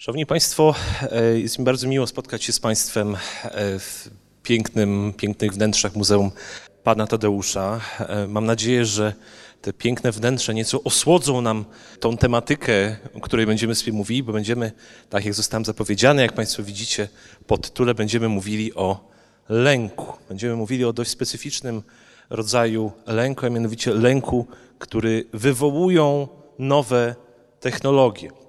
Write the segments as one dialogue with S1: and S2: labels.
S1: Szanowni Państwo, e, jest mi bardzo miło spotkać się z Państwem e, w pięknym, pięknych wnętrzach Muzeum Pana Tadeusza. E, Mam nadzieję, że te piękne wnętrze nieco osłodzą nam tą tematykę, o której będziemy sobie mówili, bo będziemy, tak jak zostałem zapowiedziany, jak Państwo widzicie, pod tytule będziemy mówili o lęku. Będziemy mówili o dość specyficznym rodzaju lęku, a mianowicie lęku, który wywołują nowe technologie.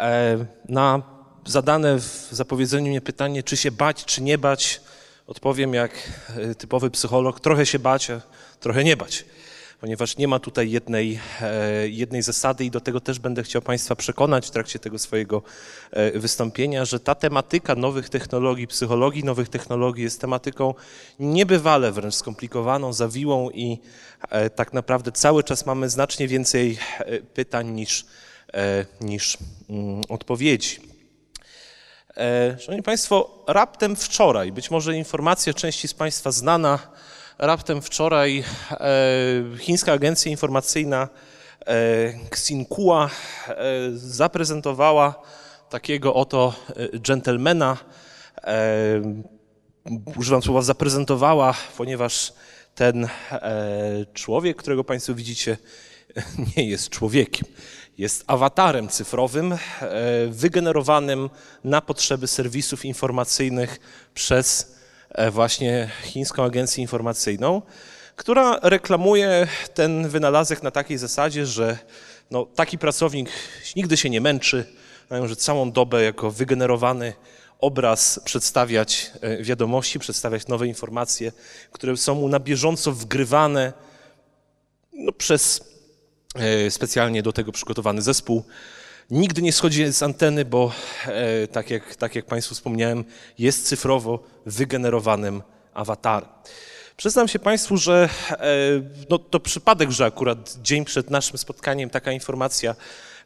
S1: E, Na zadane w zapowiedzeniu mnie pytanie, czy się bać, czy nie bać, odpowiem jak e, typowy psycholog, trochę się bać, a trochę nie bać, ponieważ nie ma tutaj jednej, e, jednej zasady i do tego też będę chciał Państwa przekonać w trakcie tego swojego wystąpienia, że ta tematyka nowych technologii, psychologii nowych technologii jest tematyką niebywale wręcz skomplikowaną, zawiłą i tak naprawdę cały czas mamy znacznie więcej pytań niż, niż mm, odpowiedzi. E, Szanowni Państwo, raptem wczoraj, być może informacja części z Państwa znana, raptem wczoraj e, chińska agencja informacyjna e, Xinhua e, zaprezentowała takiego oto e, dżentelmena, e, używam słowa zaprezentowała, ponieważ ten e, człowiek, którego Państwo widzicie, nie jest człowiekiem. Jest awatarem cyfrowym, e, wygenerowanym na potrzeby serwisów informacyjnych przez e, właśnie chińską agencję informacyjną, która reklamuje ten wynalazek na takiej zasadzie, że no, taki pracownik nigdy się nie męczy, że całą dobę jako wygenerowany obraz przedstawiać e, wiadomości, przedstawiać nowe informacje, które są mu na bieżąco wgrywane no, przez specjalnie do tego przygotowany zespół. Nigdy nie schodzi z anteny, bo e, tak jak, tak jak Państwu wspomniałem, jest cyfrowo wygenerowanym awatarem. Przyznam się Państwu, że e, no, to przypadek, że akurat dzień przed naszym spotkaniem taka informacja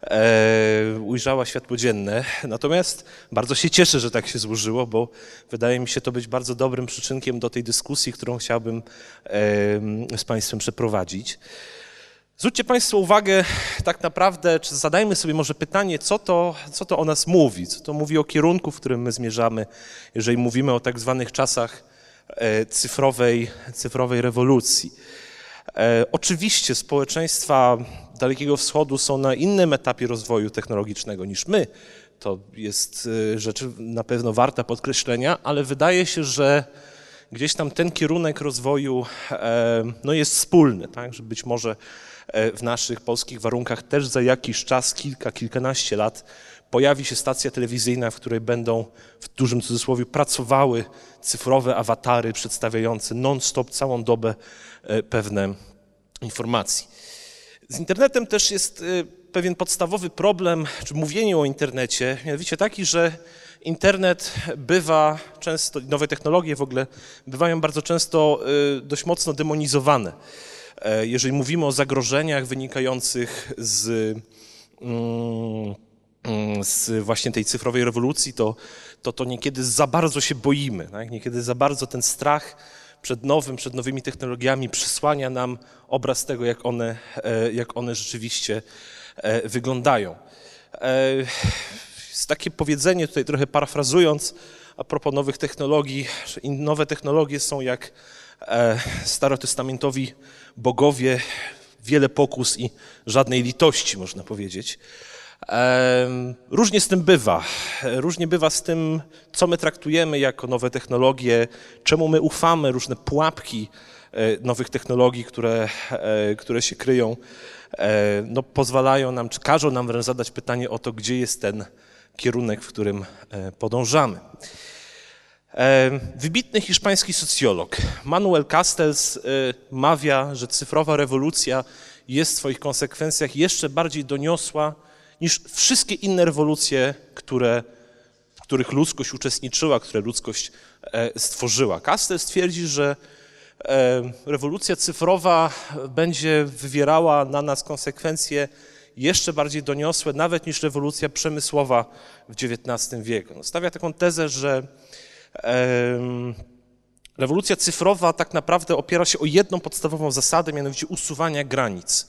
S1: e, ujrzała światło dzienne. Natomiast bardzo się cieszę, że tak się złożyło, bo wydaje mi się to być bardzo dobrym przyczynkiem do tej dyskusji, którą chciałbym e, z Państwem przeprowadzić. Zwróćcie Państwo uwagę, tak naprawdę, czy zadajmy sobie może pytanie, co to, co to o nas mówi, co to mówi o kierunku, w którym my zmierzamy, jeżeli mówimy o tak zwanych czasach e, cyfrowej, cyfrowej rewolucji. E, Oczywiście społeczeństwa Dalekiego Wschodu są na innym etapie rozwoju technologicznego niż my. To jest e, rzecz na pewno warta podkreślenia, ale wydaje się, że gdzieś tam ten kierunek rozwoju no jest wspólny, tak? że być może w naszych polskich warunkach też za jakiś czas, kilka, kilkanaście lat, pojawi się stacja telewizyjna, w której będą w dużym cudzysłowie pracowały cyfrowe awatary przedstawiające non-stop całą dobę e, pewne informacje. Z internetem też jest e, pewien podstawowy problem, czy mówienie o internecie, mianowicie taki, że internet bywa często, nowe technologie w ogóle bywają bardzo często e, dość mocno demonizowane. E, Jeżeli mówimy o zagrożeniach wynikających z, mm, mm, z właśnie tej cyfrowej rewolucji, to, to, to niekiedy za bardzo się boimy, tak? niekiedy za bardzo ten strach przed nowym, przed nowymi technologiami przysłania nam obraz tego, jak one, e, jak one rzeczywiście e, wyglądają. Jest takie powiedzenie, tutaj trochę parafrazując, a propos nowych technologii, nowe technologie są jak starotestamentowi bogowie, wiele pokus i żadnej litości, można powiedzieć. Różnie z tym bywa. Różnie bywa z tym, co my traktujemy jako nowe technologie, czemu my ufamy, różne pułapki e, nowych technologii, które, e, które się kryją, e, no, pozwalają nam, czy każą nam wręcz zadać pytanie o to, gdzie jest ten kierunek, w którym podążamy. Wybitny hiszpański socjolog Manuel Castells e, mawia, że cyfrowa rewolucja jest w swoich konsekwencjach jeszcze bardziej doniosła niż wszystkie inne rewolucje, które, w których ludzkość uczestniczyła, które ludzkość e, stworzyła. Castells twierdzi, że e, rewolucja cyfrowa będzie wywierała na nas konsekwencje jeszcze bardziej doniosłe, nawet niż rewolucja przemysłowa w XIX wieku. Stawia taką tezę, że rewolucja cyfrowa tak naprawdę opiera się o jedną podstawową zasadę, mianowicie usuwania granic.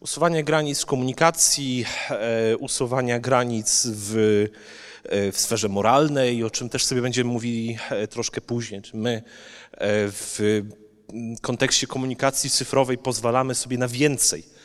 S1: Usuwania granic w komunikacji, e, usuwania granic w, e, w sferze moralnej, o czym też sobie będziemy mówili e, troszkę później. Czy my e, w kontekście komunikacji cyfrowej pozwalamy sobie na więcej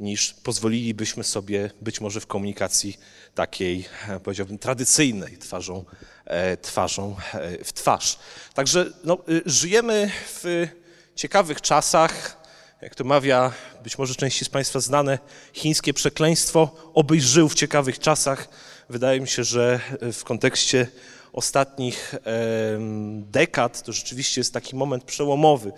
S1: niż pozwolilibyśmy sobie być może w komunikacji takiej, e, powiedziałbym, tradycyjnej, twarzą, e, twarzą e, w twarz. Także no, y, żyjemy w ciekawych czasach, jak to mawia być może części z Państwa znane chińskie przekleństwo, obyś żył w ciekawych czasach. Wydaje mi się, że w kontekście ostatnich dekad to rzeczywiście jest taki moment przełomowy,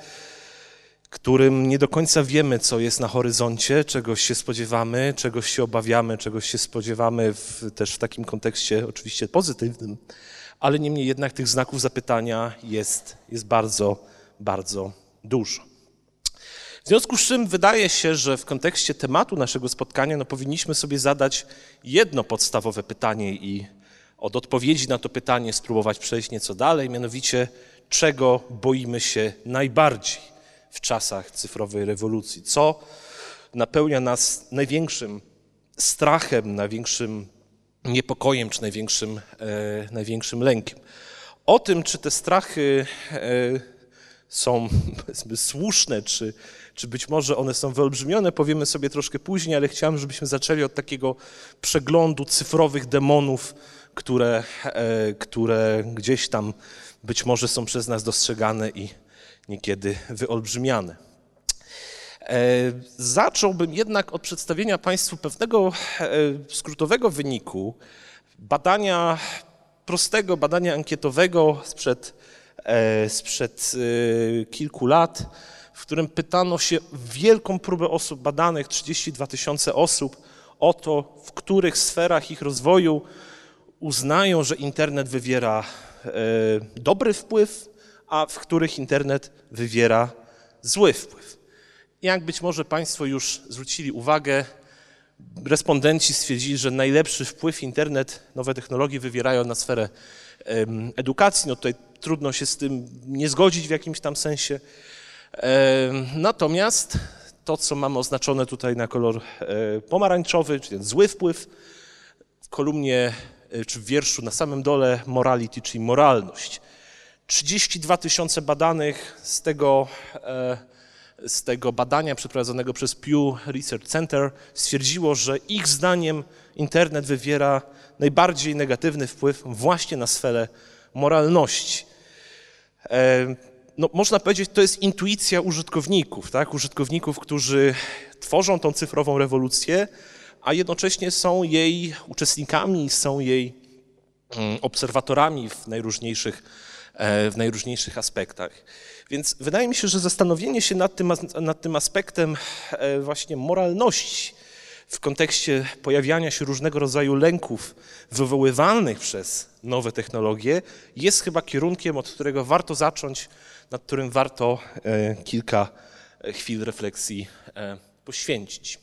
S1: którym nie do końca wiemy, co jest na horyzoncie, czegoś się spodziewamy, czegoś się obawiamy, czegoś się spodziewamy w, też w takim kontekście oczywiście pozytywnym, ale niemniej jednak tych znaków zapytania jest, jest bardzo, bardzo dużo. W związku z czym wydaje się, że w kontekście tematu naszego spotkania no, powinniśmy sobie zadać jedno podstawowe pytanie i od odpowiedzi na to pytanie spróbować przejść nieco dalej, mianowicie czego boimy się najbardziej w czasach cyfrowej rewolucji? Co napełnia nas największym strachem, największym niepokojem czy największym, e, największym lękiem? O tym, czy te strachy e, są słuszne, czy, czy być może one są wyolbrzymione, powiemy sobie troszkę później, ale chciałem, żebyśmy zaczęli od takiego przeglądu cyfrowych demonów, które, e, które gdzieś tam być może są przez nas dostrzegane i niekiedy wyolbrzymiane. E, Zacząłbym jednak od przedstawienia Państwu pewnego e, skrótowego wyniku badania, prostego badania ankietowego sprzed, e, sprzed kilku lat, w którym pytano się wielką próbę osób badanych, 32 tysiące osób, o to, w których sferach ich rozwoju uznają, że internet wywiera dobry wpływ, a w których internet wywiera zły wpływ. Jak być może Państwo już zwrócili uwagę, respondenci stwierdzili, że najlepszy wpływ internet, nowe technologie wywierają na sferę edukacji. No tutaj trudno się z tym nie zgodzić w jakimś tam sensie. Natomiast to, co mamy oznaczone tutaj na kolor e, pomarańczowy, czyli ten zły wpływ, w kolumnie e, czy w wierszu na samym dole morality, czyli moralność. 32 tysiące badanych z tego, e, z tego badania przeprowadzonego przez Pew Research Center stwierdziło, że ich zdaniem internet wywiera najbardziej negatywny wpływ właśnie na sferę moralności. E, No, można powiedzieć, to jest intuicja użytkowników, tak? użytkowników, którzy tworzą tą cyfrową rewolucję, a jednocześnie są jej uczestnikami, są jej mm, obserwatorami w najróżniejszych, e, w najróżniejszych aspektach. Więc wydaje mi się, że zastanowienie się nad tym, nad tym aspektem e, właśnie moralności w kontekście pojawiania się różnego rodzaju lęków wywoływanych przez nowe technologie jest chyba kierunkiem, od którego warto zacząć, nad którym warto e, kilka chwil refleksji e, poświęcić.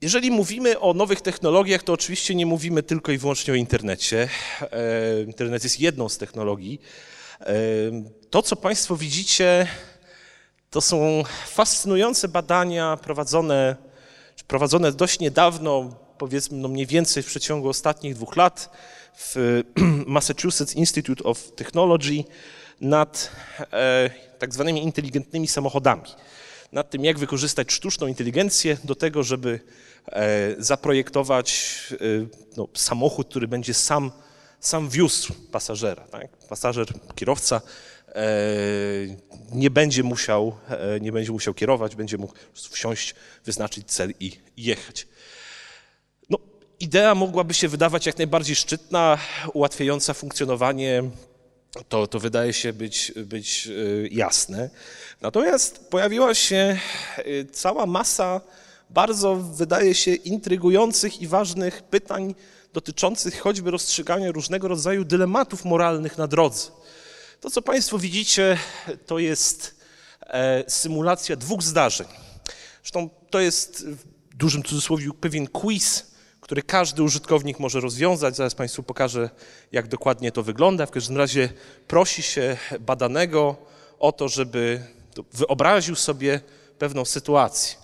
S1: Jeżeli mówimy o nowych technologiach, to oczywiście nie mówimy tylko i wyłącznie o internecie. E, Internet jest jedną z technologii. To, co Państwo widzicie, to są fascynujące badania prowadzone, prowadzone dość niedawno, powiedzmy no mniej więcej w przeciągu ostatnich dwóch lat w Massachusetts Institute of Technology nad e, tak zwanymi inteligentnymi samochodami. Nad tym, jak wykorzystać sztuczną inteligencję do tego, żeby e, zaprojektować e, no, samochód, który będzie sam, sam wiózł pasażera. Tak? Pasażer, kierowca nie będzie musiał, e, nie będzie musiał kierować, będzie mógł wsiąść, wyznaczyć cel i jechać. No, idea mogłaby się wydawać jak najbardziej szczytna, ułatwiająca funkcjonowanie, to, to wydaje się być, być y, jasne. Natomiast pojawiła się cała masa bardzo, wydaje się, intrygujących i ważnych pytań dotyczących choćby rozstrzygania różnego rodzaju dylematów moralnych na drodze. To, co Państwo widzicie, to jest e, symulacja dwóch zdarzeń. Zresztą to jest w dużym cudzysłowie pewien quiz, który każdy użytkownik może rozwiązać. Zaraz Państwu pokażę, jak dokładnie to wygląda. W każdym razie prosi się badanego o to, żeby wyobraził sobie pewną sytuację.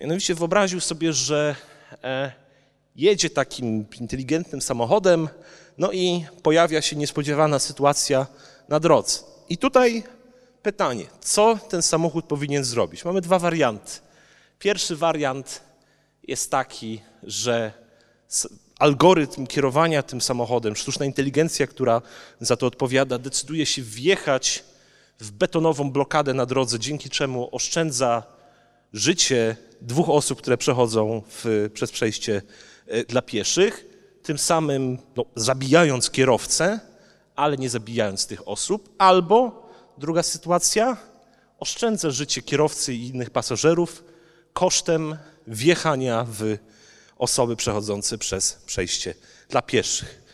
S1: Mianowicie wyobraził sobie, że e, jedzie takim inteligentnym samochodem, no i pojawia się niespodziewana sytuacja na drodze. I tutaj pytanie, co ten samochód powinien zrobić? Mamy dwa warianty. Pierwszy wariant jest taki, że algorytm kierowania tym samochodem, sztuczna inteligencja, która za to odpowiada, decyduje się wjechać w betonową blokadę na drodze, dzięki czemu oszczędza życie dwóch osób, które przechodzą w, przez przejście e, dla pieszych, tym samym no, zabijając kierowcę, ale nie zabijając tych osób, albo druga sytuacja, oszczędza życie kierowcy i innych pasażerów kosztem wjechania w osoby przechodzące przez przejście dla pieszych.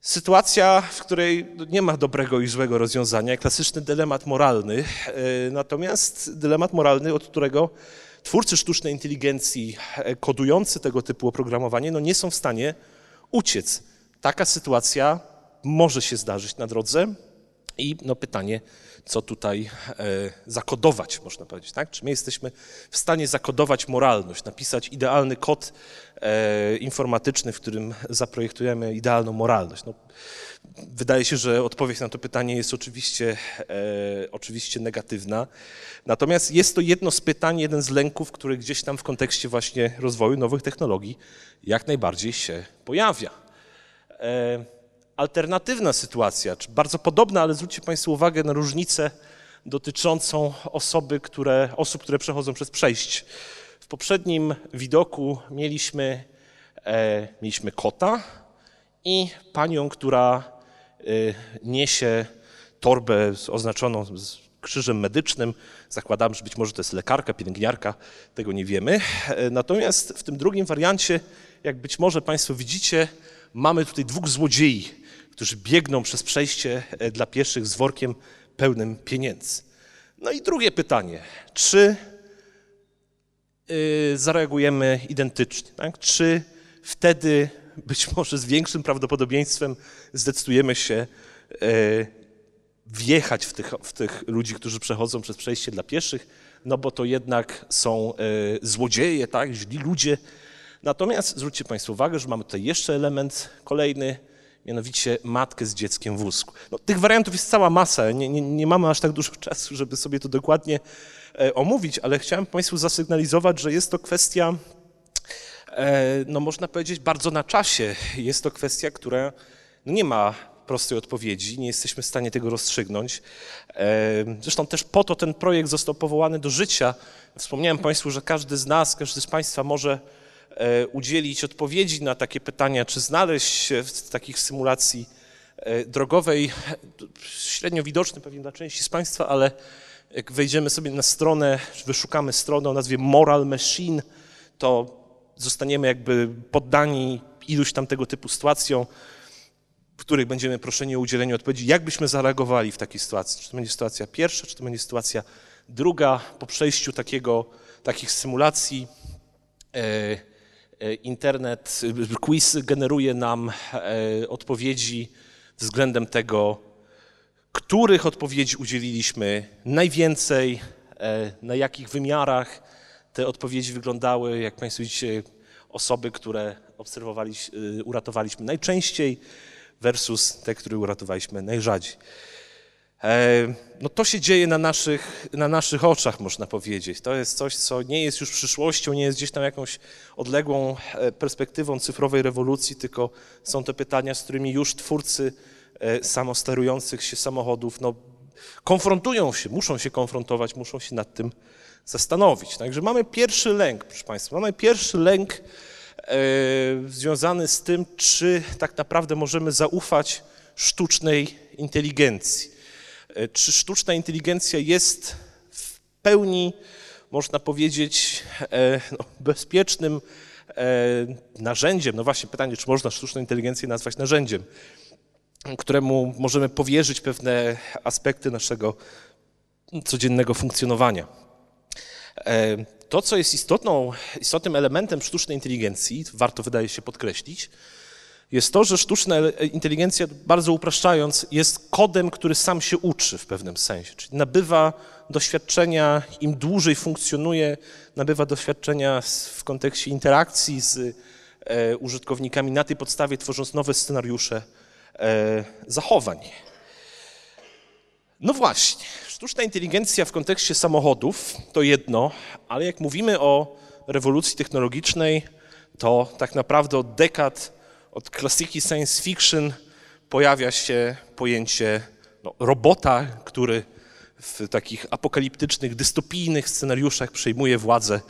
S1: Sytuacja, w której nie ma dobrego i złego rozwiązania, klasyczny dylemat moralny, e, natomiast dylemat moralny, od którego twórcy sztucznej inteligencji e, kodujący tego typu oprogramowanie no, nie są w stanie uciec. Taka sytuacja może się zdarzyć na drodze i no, pytanie, co tutaj e, zakodować, można powiedzieć. Tak? Czy my jesteśmy w stanie zakodować moralność, napisać idealny kod e, informatyczny, w którym zaprojektujemy idealną moralność? No, wydaje się, że odpowiedź na to pytanie jest oczywiście, e, oczywiście negatywna. Natomiast jest to jedno z pytań, jeden z lęków, który gdzieś tam w kontekście właśnie rozwoju nowych technologii jak najbardziej się pojawia. Alternatywna sytuacja, czy bardzo podobna, ale zwróćcie Państwo uwagę na różnicę dotyczącą osoby, które, osób, które przechodzą przez przejście. W poprzednim widoku mieliśmy, e, mieliśmy kota i panią, która e, niesie torbę oznaczoną z krzyżem medycznym. Zakładam, że być może to jest lekarka, pielęgniarka, tego nie wiemy. E, Natomiast w tym drugim wariancie, jak być może Państwo widzicie, mamy tutaj dwóch złodziei, którzy biegną przez przejście e, dla pieszych z workiem pełnym pieniędzy. No i drugie pytanie, czy y, zareagujemy identycznie? Tak? Czy wtedy być może z większym prawdopodobieństwem zdecydujemy się e, wjechać w tych, w tych ludzi, którzy przechodzą przez przejście dla pieszych, no bo to jednak są e, złodzieje, tak, źli ludzie. Natomiast zwróćcie Państwo uwagę, że mamy tutaj jeszcze element kolejny, mianowicie matkę z dzieckiem w wózku. No, tych wariantów jest cała masa, nie, nie, nie mamy aż tak dużo czasu, żeby sobie to dokładnie e, omówić, ale chciałem Państwu zasygnalizować, że jest to kwestia e, no można powiedzieć, bardzo na czasie. Jest to kwestia, która no nie ma prostej odpowiedzi, nie jesteśmy w stanie tego rozstrzygnąć. E, Zresztą też po to ten projekt został powołany do życia. Wspomniałem Państwu, że każdy z nas, każdy z Państwa może udzielić odpowiedzi na takie pytania, czy znaleźć się w takich symulacji e, drogowej. Średnio widoczny pewnie dla części z Państwa, ale jak wejdziemy sobie na stronę, wyszukamy stronę o nazwie Moral Machine, to zostaniemy jakby poddani iluś tam tego typu sytuacjom, w których będziemy proszeni o udzielenie odpowiedzi, jak byśmy zareagowali w takiej sytuacji. Czy to będzie sytuacja pierwsza, czy to będzie sytuacja druga. Po przejściu takiego, takich symulacji e, e, internet, e, quiz generuje nam e, odpowiedzi względem tego, których odpowiedzi udzieliliśmy najwięcej, e, na jakich wymiarach te odpowiedzi wyglądały. Jak Państwo widzicie, osoby, które obserwowaliśmy, uratowaliśmy najczęściej versus te, które uratowaliśmy najrzadziej. E, No to się dzieje na naszych, na naszych oczach, można powiedzieć. To jest coś, co nie jest już przyszłością, nie jest gdzieś tam jakąś odległą e, perspektywą cyfrowej rewolucji, tylko są to pytania, z którymi już twórcy e, samosterujących się samochodów no, konfrontują się, muszą się konfrontować, muszą się nad tym zastanowić. Także mamy pierwszy lęk, proszę Państwa, mamy pierwszy lęk związany z tym, czy tak naprawdę możemy zaufać sztucznej inteligencji. E, Czy sztuczna inteligencja jest w pełni, można powiedzieć, e, no, bezpiecznym e, narzędziem? No właśnie pytanie, czy można sztuczną inteligencję nazwać narzędziem, któremu możemy powierzyć pewne aspekty naszego codziennego funkcjonowania. To, co jest istotną, istotnym elementem sztucznej inteligencji, warto wydaje się podkreślić, jest to, że sztuczna inteligencja, bardzo upraszczając, jest kodem, który sam się uczy w pewnym sensie, czyli nabywa doświadczenia, im dłużej funkcjonuje, nabywa doświadczenia w kontekście interakcji z e, użytkownikami, na tej podstawie tworząc nowe scenariusze e, zachowań. No właśnie, sztuczna inteligencja w kontekście samochodów to jedno, ale jak mówimy o rewolucji technologicznej, to tak naprawdę od dekad, od klasyki science fiction pojawia się pojęcie no, robota, który w takich apokaliptycznych, dystopijnych scenariuszach przejmuje władzę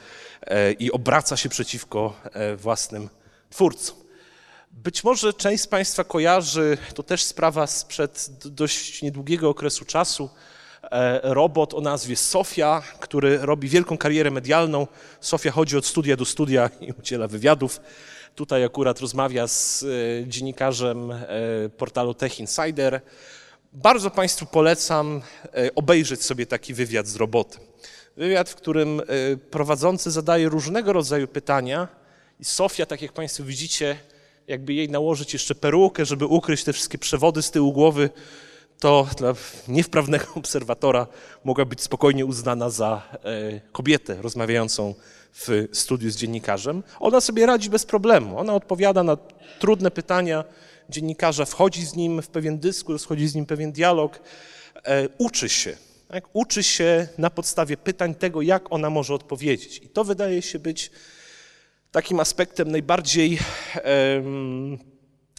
S1: e, i obraca się przeciwko e, własnym twórcom. Być może część z Państwa kojarzy, to też sprawa sprzed dość niedługiego okresu czasu, e, robot o nazwie Sofia, który robi wielką karierę medialną. Sofia chodzi od studia do studia i udziela wywiadów. Tutaj akurat rozmawia z e, dziennikarzem e, portalu Tech Insider. Bardzo Państwu polecam e, obejrzeć sobie taki wywiad z robotem. Wywiad, w którym prowadzący zadaje różnego rodzaju pytania i Sofia, tak jak Państwo widzicie, jakby jej nałożyć jeszcze perukę, żeby ukryć te wszystkie przewody z tyłu głowy, to dla niewprawnego obserwatora mogła być spokojnie uznana za e, kobietę rozmawiającą w studiu z dziennikarzem. Ona sobie radzi bez problemu. Ona odpowiada na trudne pytania dziennikarza, wchodzi z nim w pewien dyskurs, wchodzi z nim w pewien dialog, e, uczy się. Tak? Uczy się na podstawie pytań tego, jak ona może odpowiedzieć. I to wydaje się być takim aspektem najbardziej em,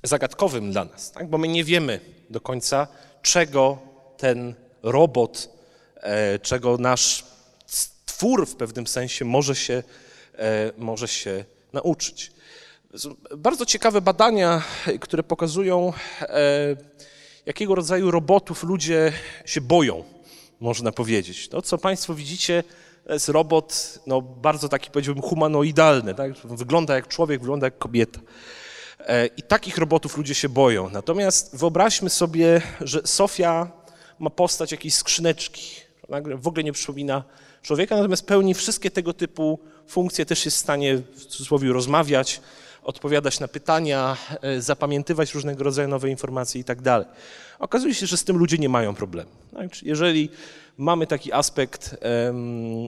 S1: zagadkowym dla nas, tak? bo my nie wiemy do końca, czego ten robot, e, czego nasz twór w pewnym sensie może się, e, może się nauczyć. Bardzo ciekawe badania, które pokazują, e, jakiego rodzaju robotów ludzie się boją, można powiedzieć. To, co Państwo widzicie, jest robot no, bardzo taki, powiedziałbym, humanoidalny. Tak? Wygląda jak człowiek, wygląda jak kobieta. E, I takich robotów ludzie się boją. Natomiast wyobraźmy sobie, że Sofia ma postać jakiejś skrzyneczki. W ogóle nie przypomina człowieka, natomiast pełni wszystkie tego typu funkcje, też jest w stanie w cudzysłowie rozmawiać, odpowiadać na pytania, e, zapamiętywać różnego rodzaju nowe informacje i tak dalej. Okazuje się, że z tym ludzie nie mają problemu. Czyli Jeżeli mamy taki aspekt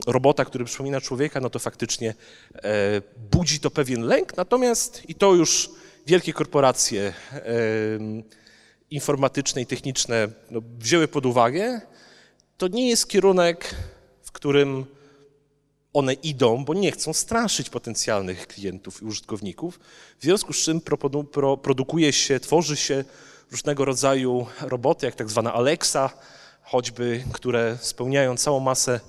S1: robota, który przypomina człowieka, no to faktycznie e, budzi to pewien lęk, natomiast i to już wielkie korporacje informatyczne i techniczne no, wzięły pod uwagę, to nie jest kierunek, w którym one idą, bo nie chcą straszyć potencjalnych klientów i użytkowników, w związku z czym produkuje się, tworzy się różnego rodzaju roboty, jak tak zwana Alexa, choćby, które spełniają całą masę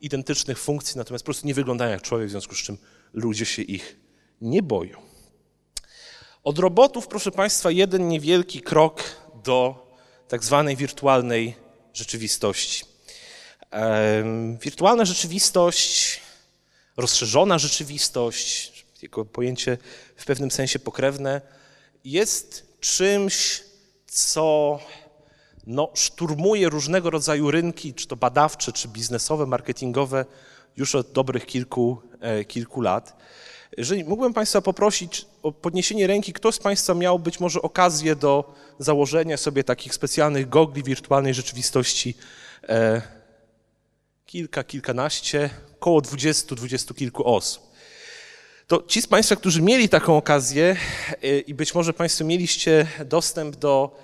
S1: identycznych funkcji, natomiast po prostu nie wyglądają jak człowiek, w związku z czym ludzie się ich nie boją. Od robotów, proszę Państwa, jeden niewielki krok do tak zwanej wirtualnej rzeczywistości. Wirtualna rzeczywistość, rozszerzona rzeczywistość, jako pojęcie w pewnym sensie pokrewne, jest czymś, co no, szturmuje różnego rodzaju rynki, czy to badawcze, czy biznesowe, marketingowe, już od dobrych kilku, e, kilku lat. Jeżeli mógłbym Państwa poprosić o podniesienie ręki, kto z Państwa miał być może okazję do założenia sobie takich specjalnych gogli wirtualnej rzeczywistości e, kilka, kilkanaście, około dwudziestu, dwudziestu kilku osób. To ci z Państwa, którzy mieli taką okazję e, i być może Państwo mieliście dostęp do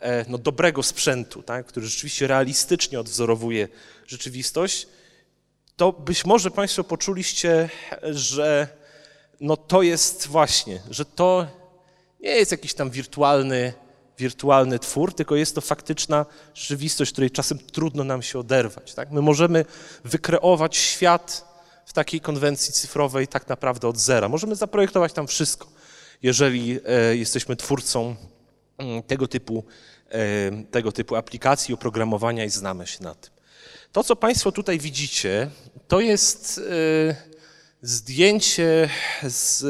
S1: e, no, dobrego sprzętu, tak, który rzeczywiście realistycznie odwzorowuje rzeczywistość, to być może Państwo poczuliście, że no to jest właśnie, że to nie jest jakiś tam wirtualny, wirtualny twór, tylko jest to faktyczna rzeczywistość, której czasem trudno nam się oderwać. Tak? My możemy wykreować świat w takiej konwencji cyfrowej tak naprawdę od zera. Możemy zaprojektować tam wszystko, jeżeli e, jesteśmy twórcą mm, tego typu, e, tego typu aplikacji, oprogramowania i znamy się na tym. To, co Państwo tutaj widzicie, to jest e, zdjęcie z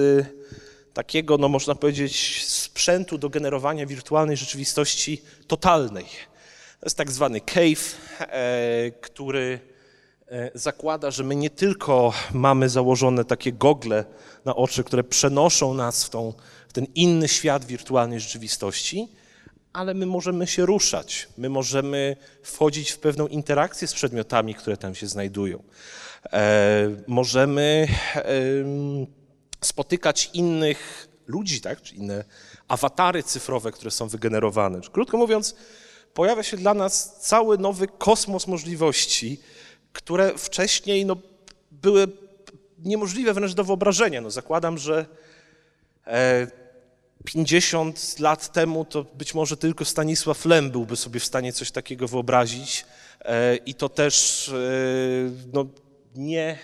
S1: takiego, no można powiedzieć, sprzętu do generowania wirtualnej rzeczywistości totalnej. To jest tak zwany cave, e, który e, zakłada, że my nie tylko mamy założone takie gogle na oczy, które przenoszą nas w, tą, w ten inny świat wirtualnej rzeczywistości, ale my możemy się ruszać, my możemy wchodzić w pewną interakcję z przedmiotami, które tam się znajdują. E, możemy spotykać innych ludzi, tak, czy inne awatary cyfrowe, które są wygenerowane. Krótko mówiąc, pojawia się dla nas cały nowy kosmos możliwości, które wcześniej no, były niemożliwe wręcz do wyobrażenia. No, zakładam, że 50 e, lat temu to być może tylko Stanisław Lem byłby sobie w stanie coś takiego wyobrazić e, i to też no, nie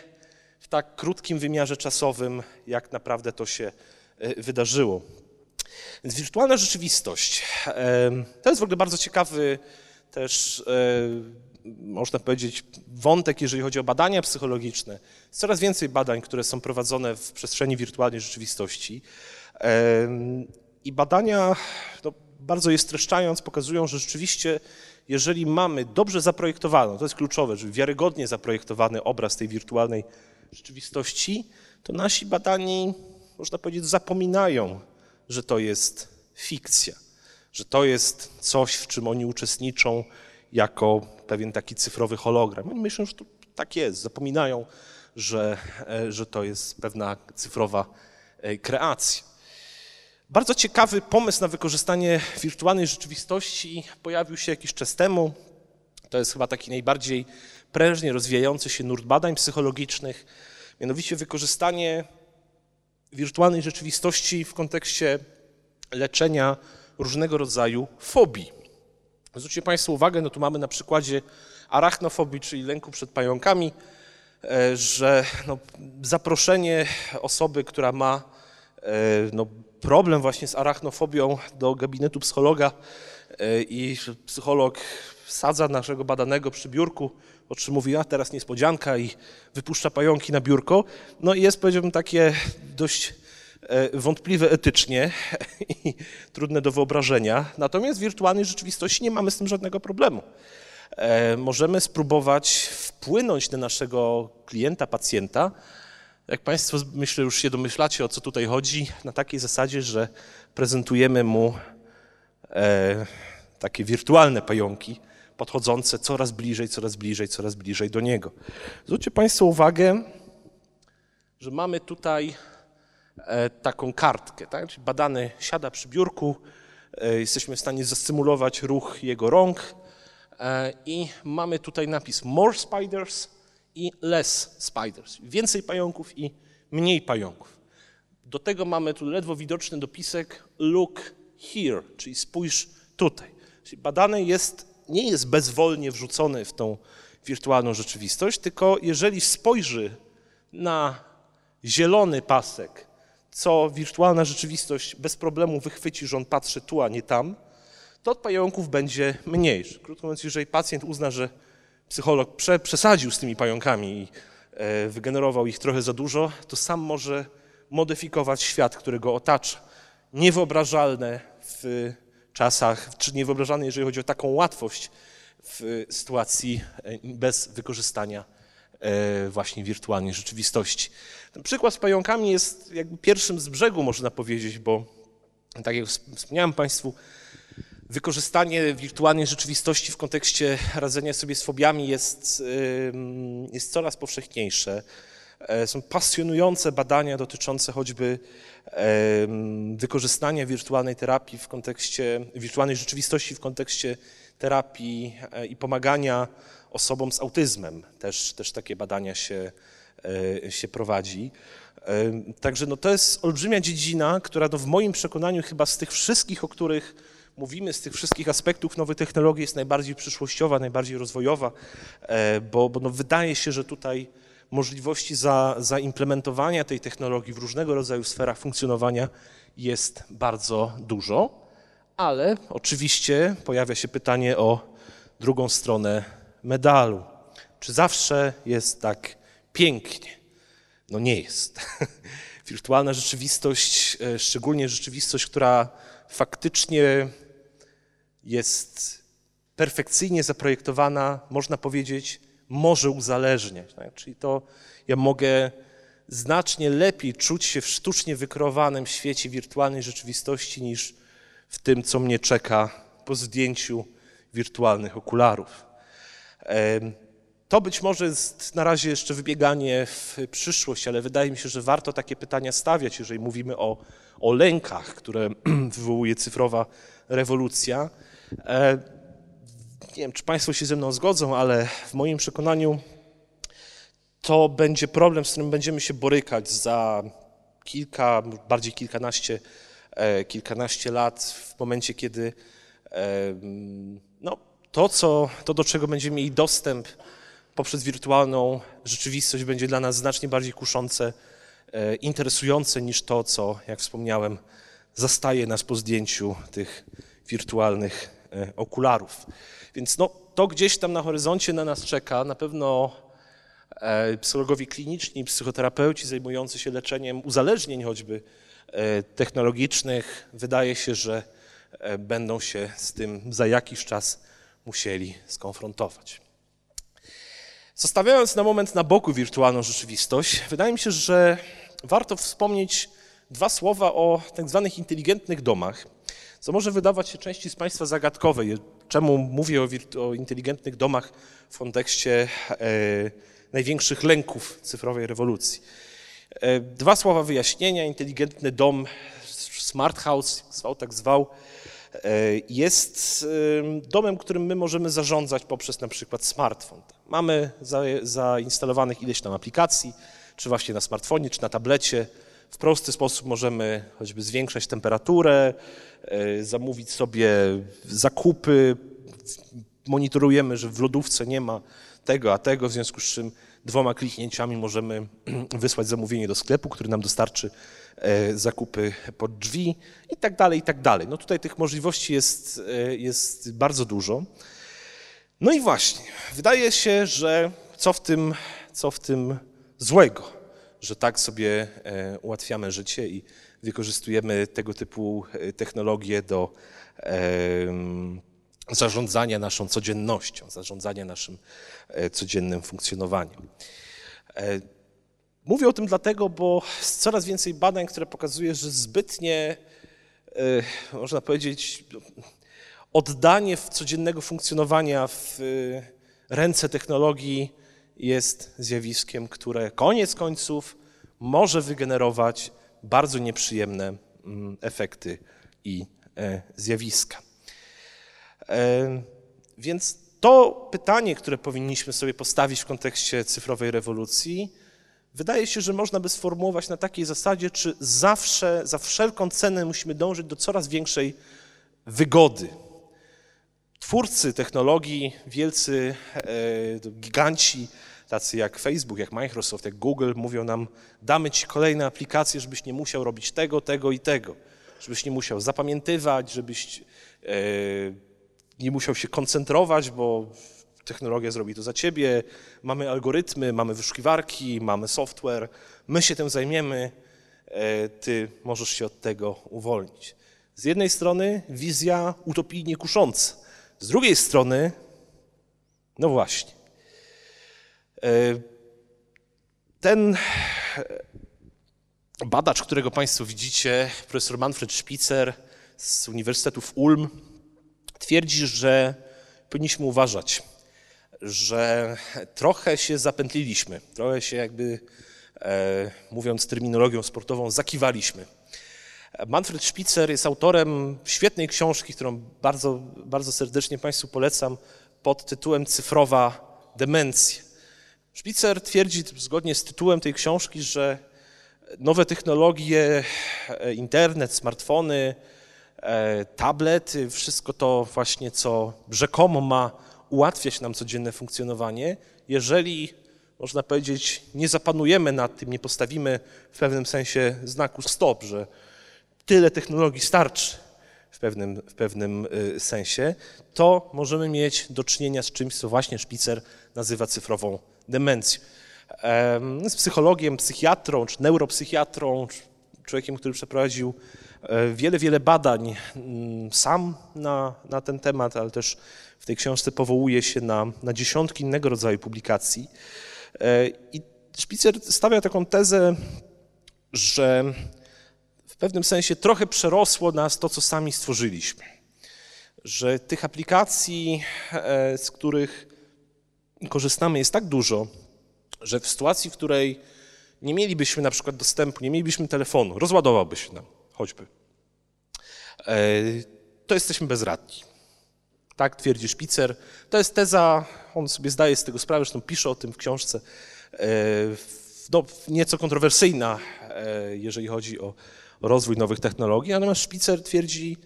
S1: w tak krótkim wymiarze czasowym, jak naprawdę to się wydarzyło. Więc wirtualna rzeczywistość to jest w ogóle bardzo ciekawy też można powiedzieć, wątek, jeżeli chodzi o badania psychologiczne. Jest coraz więcej badań, które są prowadzone w przestrzeni wirtualnej rzeczywistości. I badania, no, bardzo je streszczając, pokazują, że rzeczywiście, jeżeli mamy dobrze zaprojektowaną, to jest kluczowe, żeby wiarygodnie zaprojektowany obraz tej wirtualnej rzeczywistości, to nasi badani, można powiedzieć, zapominają, że to jest fikcja, że to jest coś, w czym oni uczestniczą jako pewien taki cyfrowy hologram. Oni myślą, że to tak jest, zapominają, że, e, że to jest pewna cyfrowa e, kreacja. Bardzo ciekawy pomysł na wykorzystanie wirtualnej rzeczywistości pojawił się jakiś czas temu. To jest chyba taki najbardziej prężnie rozwijający się nurt badań psychologicznych, mianowicie wykorzystanie wirtualnej rzeczywistości w kontekście leczenia różnego rodzaju fobii. Zwróćcie Państwo uwagę, no tu mamy na przykładzie arachnofobii, czyli lęku przed pająkami, e, że no, zaproszenie osoby, która ma e, no, problem właśnie z arachnofobią do gabinetu psychologa e, i psycholog sadza naszego badanego przy biurku, o czym mówi, a teraz niespodzianka i wypuszcza pająki na biurko, no i jest, powiedziałbym, takie dość E, wątpliwe etycznie i trudne do wyobrażenia. Natomiast w wirtualnej rzeczywistości nie mamy z tym żadnego problemu. E, możemy spróbować wpłynąć na naszego klienta, pacjenta. Jak Państwo myślę już się domyślacie, o co tutaj chodzi, na takiej zasadzie, że prezentujemy mu e, takie wirtualne pająki, podchodzące coraz bliżej, coraz bliżej, coraz bliżej do niego. Zwróćcie Państwo uwagę, że mamy tutaj E, taką kartkę. Tak? Czyli badany siada przy biurku, e, jesteśmy w stanie zastymulować ruch jego rąk e, i mamy tutaj napis more spiders i less spiders. Więcej pająków i mniej pająków. Do tego mamy tu ledwo widoczny dopisek look here, czyli spójrz tutaj. Czyli badany jest, nie jest bezwolnie wrzucony w tą wirtualną rzeczywistość, tylko jeżeli spojrzy na zielony pasek co wirtualna rzeczywistość bez problemu wychwyci, że on patrzy tu, a nie tam, to od pająków będzie mniejszy. Krótko mówiąc, jeżeli pacjent uzna, że psycholog prze, przesadził z tymi pająkami i e, wygenerował ich trochę za dużo, to sam może modyfikować świat, który go otacza. Niewyobrażalne w czasach, czy niewyobrażalne, jeżeli chodzi o taką łatwość w sytuacji e, bez wykorzystania E, właśnie wirtualnej rzeczywistości. Ten przykład z pająkami jest jakby pierwszym z brzegu, można powiedzieć, bo tak jak wspomniałem Państwu, wykorzystanie wirtualnej rzeczywistości w kontekście radzenia sobie z fobiami jest, jest coraz powszechniejsze. E, są pasjonujące badania dotyczące choćby wykorzystania wirtualnej terapii w kontekście, wirtualnej rzeczywistości w kontekście terapii e, i pomagania osobom z autyzmem. Też, też takie badania się, e, się prowadzi. Także no to jest olbrzymia dziedzina, która no w moim przekonaniu chyba z tych wszystkich, o których mówimy, z tych wszystkich aspektów nowej technologii jest najbardziej przyszłościowa, najbardziej rozwojowa, e, bo, bo no wydaje się, że tutaj możliwości za, zaimplementowania tej technologii w różnego rodzaju sferach funkcjonowania jest bardzo dużo, ale oczywiście pojawia się pytanie o drugą stronę medalu. Czy zawsze jest tak pięknie? No nie jest. Wirtualna rzeczywistość, e, szczególnie rzeczywistość, która faktycznie jest perfekcyjnie zaprojektowana, można powiedzieć, może uzależniać. Tak? Czyli to ja mogę znacznie lepiej czuć się w sztucznie wykreowanym świecie wirtualnej rzeczywistości niż w tym, co mnie czeka po zdjęciu wirtualnych okularów. To być może jest na razie jeszcze wybieganie w przyszłość, ale wydaje mi się, że warto takie pytania stawiać, jeżeli mówimy o, o lękach, które wywołuje cyfrowa rewolucja. E, nie wiem, czy Państwo się ze mną zgodzą, ale w moim przekonaniu to będzie problem, z którym będziemy się borykać za kilka, bardziej kilkanaście, e, kilkanaście lat, w momencie, kiedy e, no, to, co, to, do czego będziemy mieli dostęp poprzez wirtualną rzeczywistość, będzie dla nas znacznie bardziej kuszące, interesujące niż to, co, jak wspomniałem, zastaje nas po zdjęciu tych wirtualnych okularów. Więc no, to gdzieś tam na horyzoncie na nas czeka. Na pewno E, psychologowie kliniczni, psychoterapeuci zajmujący się leczeniem uzależnień choćby e, technologicznych, wydaje się, że e, będą się z tym za jakiś czas musieli skonfrontować. Zostawiając na moment na boku wirtualną rzeczywistość, wydaje mi się, że warto wspomnieć dwa słowa o tak zwanych inteligentnych domach, co może wydawać się części z Państwa zagadkowe. Czemu mówię o, o inteligentnych domach w kontekście największych lęków cyfrowej rewolucji. E, dwa słowa wyjaśnienia. Inteligentny dom, smart house, zwał tak zwał, e, jest domem, którym my możemy zarządzać poprzez na przykład smartfon. Mamy zainstalowanych ileś tam aplikacji, czy właśnie na smartfonie, czy na tablecie. W prosty sposób możemy choćby zwiększać temperaturę, e, zamówić sobie zakupy, monitorujemy, że w lodówce nie ma tego, a tego, w związku z czym dwoma kliknięciami możemy wysłać zamówienie do sklepu, który nam dostarczy e, zakupy pod drzwi i tak dalej, i tak dalej. No tutaj tych możliwości jest, e, jest bardzo dużo. No i właśnie, wydaje się, że co w tym, co w tym złego, że tak sobie e, ułatwiamy życie i wykorzystujemy tego typu technologie do zarządzania naszą codziennością, zarządzania naszym e, codziennym funkcjonowaniem. E, mówię o tym dlatego, bo jest coraz więcej badań, które pokazuje, że zbytnie, e, można powiedzieć, oddanie codziennego funkcjonowania w ręce technologii jest zjawiskiem, które koniec końców może wygenerować bardzo nieprzyjemne mm, efekty i zjawiska. Więc to pytanie, które powinniśmy sobie postawić w kontekście cyfrowej rewolucji, wydaje się, że można by sformułować na takiej zasadzie, czy zawsze, za wszelką cenę musimy dążyć do coraz większej wygody. Twórcy technologii, wielcy e, giganci, tacy jak Facebook, jak Microsoft, jak Google, mówią nam, damy ci kolejne aplikacje, żebyś nie musiał robić tego, tego i tego, żebyś nie musiał zapamiętywać, żebyś e, nie musiał się koncentrować, bo technologia zrobi to za ciebie. Mamy algorytmy, mamy wyszukiwarki, mamy software. My się tym zajmiemy. E, ty możesz się od tego uwolnić. Z jednej strony wizja utopijnie kusząca. Z drugiej strony, no właśnie, e, ten badacz, którego Państwo widzicie, profesor Manfred Spitzer z Uniwersytetu w Ulm, twierdzi, że powinniśmy uważać, że trochę się zapętliliśmy, trochę się jakby, e, mówiąc terminologią sportową, zakiwaliśmy. Manfred Spitzer jest autorem świetnej książki, którą bardzo, bardzo serdecznie Państwu polecam, pod tytułem Cyfrowa demencja. Spitzer twierdzi zgodnie z tytułem tej książki, że nowe technologie, e, internet, smartfony, E, tablet, wszystko to właśnie, co rzekomo ma ułatwiać nam codzienne funkcjonowanie, jeżeli, można powiedzieć, nie zapanujemy nad tym, nie postawimy w pewnym sensie znaku stop, że tyle technologii starczy w pewnym, w pewnym y, sensie, to możemy mieć do czynienia z czymś, co właśnie Szpicer nazywa cyfrową demencją. Z psychologiem, psychiatrą, czy neuropsychiatrą, człowiekiem, który przeprowadził E, wiele, wiele badań mm, sam na, na ten temat, ale też w tej książce powołuje się na, na dziesiątki innego rodzaju publikacji. E, I Spitzer stawia taką tezę, że pewnym sensie trochę przerosło nas to, co sami stworzyliśmy. że tych aplikacji, e, z których korzystamy, jest tak dużo, że w sytuacji, w której nie mielibyśmy na przykład dostępu, nie mielibyśmy telefonu, rozładowałby się nam choćby, e, to jesteśmy bezradni. Tak twierdzi Szpicer. To jest teza, on sobie zdaje z tego sprawę, zresztą pisze o tym w książce, e, no, nieco kontrowersyjna, jeżeli chodzi o rozwój nowych technologii, natomiast Szpicer twierdzi,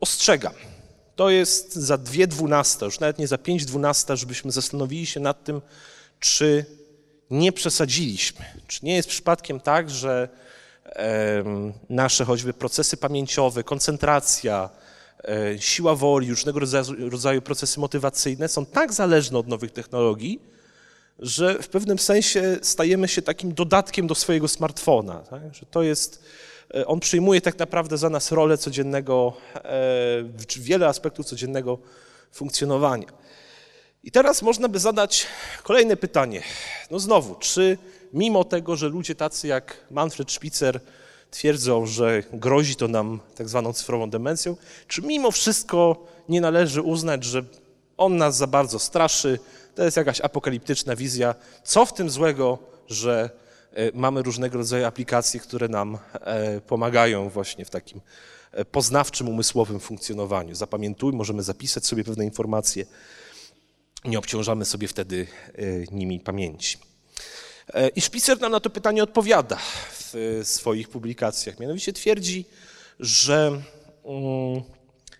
S1: ostrzegam, to jest za dwie dwunaste, już nawet nie za pięć dwunaste, żebyśmy zastanowili się nad tym, czy nie przesadziliśmy. Czy nie jest przypadkiem tak, że nasze choćby procesy pamięciowe, koncentracja, e, siła woli, różnego rodzaju, rodzaju procesy motywacyjne są tak zależne od nowych technologii, że w pewnym sensie stajemy się takim dodatkiem do swojego smartfona. Tak? Że to jest, e, on przyjmuje tak naprawdę za nas rolę codziennego, e, wiele aspektów codziennego funkcjonowania. I teraz można by zadać kolejne pytanie. No znowu, czy mimo tego, że ludzie tacy jak Manfred Spitzer twierdzą, że grozi to nam tak zwaną cyfrową demencją, czy mimo wszystko nie należy uznać, że on nas za bardzo straszy, to jest jakaś apokaliptyczna wizja. Co w tym złego, że e, mamy różnego rodzaju aplikacje, które nam e, pomagają właśnie w takim e, poznawczym, umysłowym funkcjonowaniu. Zapamiętuj, możemy zapisać sobie pewne informacje, nie obciążamy sobie wtedy nimi pamięci. I Szpicer nam na to pytanie odpowiada w swoich publikacjach. Mianowicie twierdzi, że um,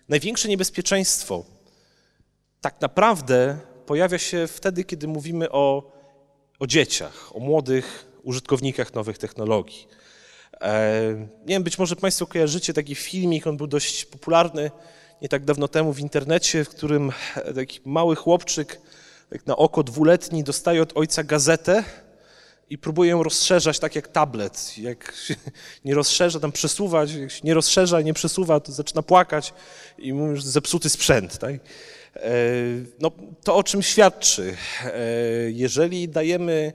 S1: największe niebezpieczeństwo tak naprawdę pojawia się wtedy, kiedy mówimy o, o dzieciach, o młodych użytkownikach nowych technologii. E, nie wiem, być może Państwo kojarzycie taki filmik, on był dość popularny nie tak dawno temu w internecie, w którym taki mały chłopczyk, jak na oko dwuletni, dostaje od ojca gazetę i próbuje ją rozszerzać tak jak tablet. Jak się nie rozszerza, tam przesuwać, jak się nie rozszerza, nie przesuwa, to zaczyna płakać i mówi, że zepsuty sprzęt. Tak? E, no, to o czym świadczy? E, jeżeli dajemy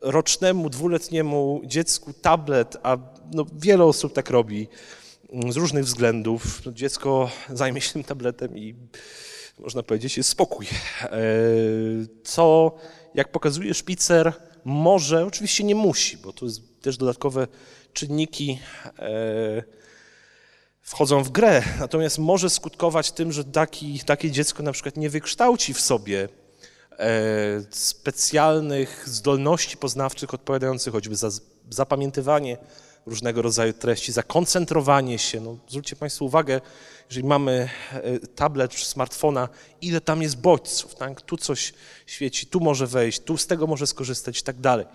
S1: rocznemu, dwuletniemu dziecku tablet, a no, wiele osób tak robi mm, z różnych względów, no, dziecko zajmie się tym tabletem i można powiedzieć jest spokój. E, co, jak pokazuje Szpicer, może, oczywiście nie musi, bo to jest też dodatkowe czynniki wchodzą w grę, natomiast może skutkować tym, że taki, takie dziecko na przykład nie wykształci w sobie e, specjalnych zdolności poznawczych odpowiadających choćby za zapamiętywanie różnego rodzaju treści, za koncentrowanie się. No, zwróćcie Państwo uwagę, jeżeli mamy e, tablet czy smartfona, ile tam jest bodźców, tak? tu coś świeci, tu może wejść, tu z tego może skorzystać i tak dalej.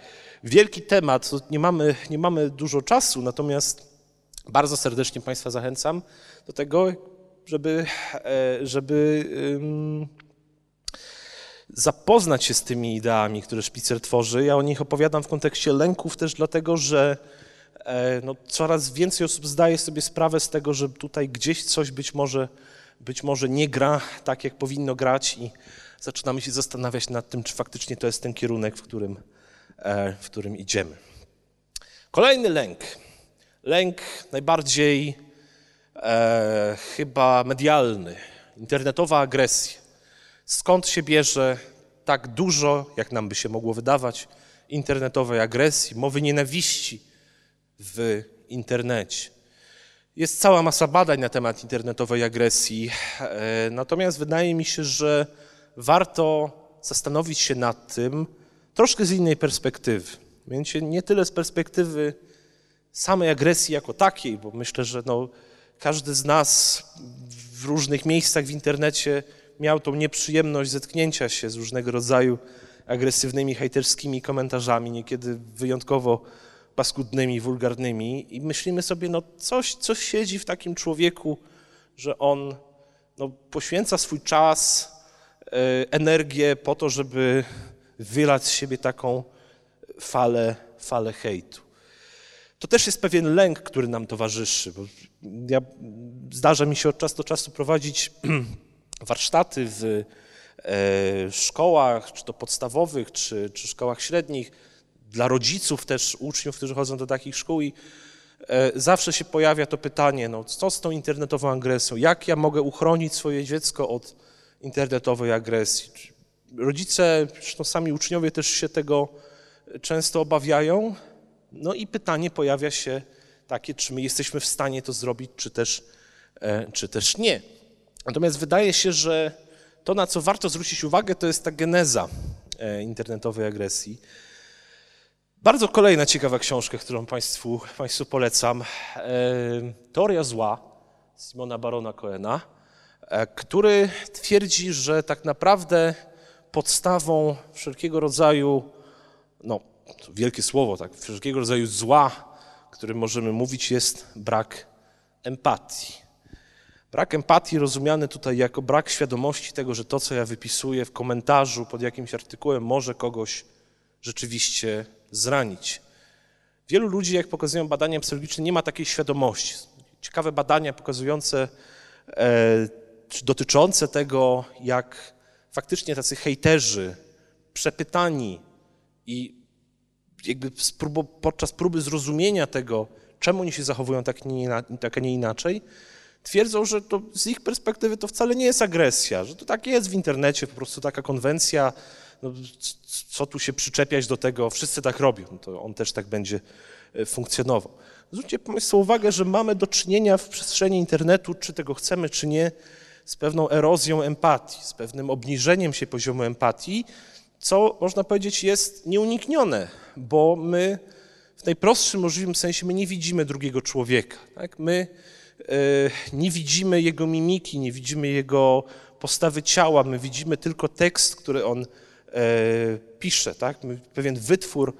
S1: Wielki temat, nie mamy, nie mamy dużo czasu, natomiast bardzo serdecznie Państwa zachęcam do tego, żeby, e, żeby zapoznać się z tymi ideami, które Szpicer tworzy. Ja o nich opowiadam w kontekście lęków też dlatego, że e, no, coraz więcej osób zdaje sobie sprawę z tego, że tutaj gdzieś coś być może, być może nie gra tak, jak powinno grać i zaczynamy się zastanawiać nad tym, czy faktycznie to jest ten kierunek, w którym, e, w którym idziemy. Kolejny lęk lęk najbardziej e, chyba medialny, internetowa agresja. Skąd się bierze tak dużo, jak nam by się mogło wydawać, internetowej agresji, mowy nienawiści w internecie? Jest cała masa badań na temat internetowej agresji, e, natomiast wydaje mi się, że warto zastanowić się nad tym troszkę z innej perspektywy. Mianowicie nie tyle z perspektywy samej agresji jako takiej, bo myślę, że no, każdy z nas w różnych miejscach w internecie miał tą nieprzyjemność zetknięcia się z różnego rodzaju agresywnymi, hejterskimi komentarzami, niekiedy wyjątkowo paskudnymi, wulgarnymi. I myślimy sobie, no coś, coś siedzi w takim człowieku, że on no, poświęca swój czas, e, energię po to, żeby wylać z siebie taką falę, falę hejtu to też jest pewien lęk, który nam towarzyszy. Ja, zdarza mi się od czasu do czasu prowadzić warsztaty w e, szkołach, czy to podstawowych, czy, czy szkołach średnich, dla rodziców też, uczniów, którzy chodzą do takich szkół i e, zawsze się pojawia to pytanie, no co z tą internetową agresją? Jak ja mogę uchronić swoje dziecko od internetowej agresji? Rodzice, zresztą sami uczniowie też się tego często obawiają. No i pytanie pojawia się takie, czy my jesteśmy w stanie to zrobić, czy też, e, czy też nie. Natomiast wydaje się, że to, na co warto zwrócić uwagę, to jest ta geneza e, internetowej agresji. Bardzo kolejna ciekawa książka, którą Państwu, Państwu polecam. E, Teoria zła Simona Barona Cohena, który twierdzi, że tak naprawdę podstawą wszelkiego rodzaju, no wielkie słowo, tak, wszelkiego rodzaju zła, którym możemy mówić, jest brak empatii. Brak empatii rozumiany tutaj jako brak świadomości tego, że to, co ja wypisuję w komentarzu pod jakimś artykułem, może kogoś rzeczywiście zranić. Wielu ludzi, jak pokazują badania psychologiczne, nie ma takiej świadomości. Ciekawe badania pokazujące, e, dotyczące tego, jak faktycznie tacy hejterzy, przepytani i jakby podczas próby zrozumienia tego, czemu oni się zachowują tak, nie, tak a nie inaczej, twierdzą, że to z ich perspektywy to wcale nie jest agresja, że to tak jest w internecie, po prostu taka konwencja, no, co tu się przyczepiać do tego, wszyscy tak robią, to on też tak będzie e, funkcjonował. Zwróćcie Państwo uwagę, że mamy do czynienia w przestrzeni internetu, czy tego chcemy, czy nie, z pewną erozją empatii, z pewnym obniżeniem się poziomu empatii, co można powiedzieć jest nieuniknione, bo my w najprostszym możliwym sensie my nie widzimy drugiego człowieka. Tak? My e, nie widzimy jego mimiki, nie widzimy jego postawy ciała, my widzimy tylko tekst, który on e, pisze, tak? pewien wytwór,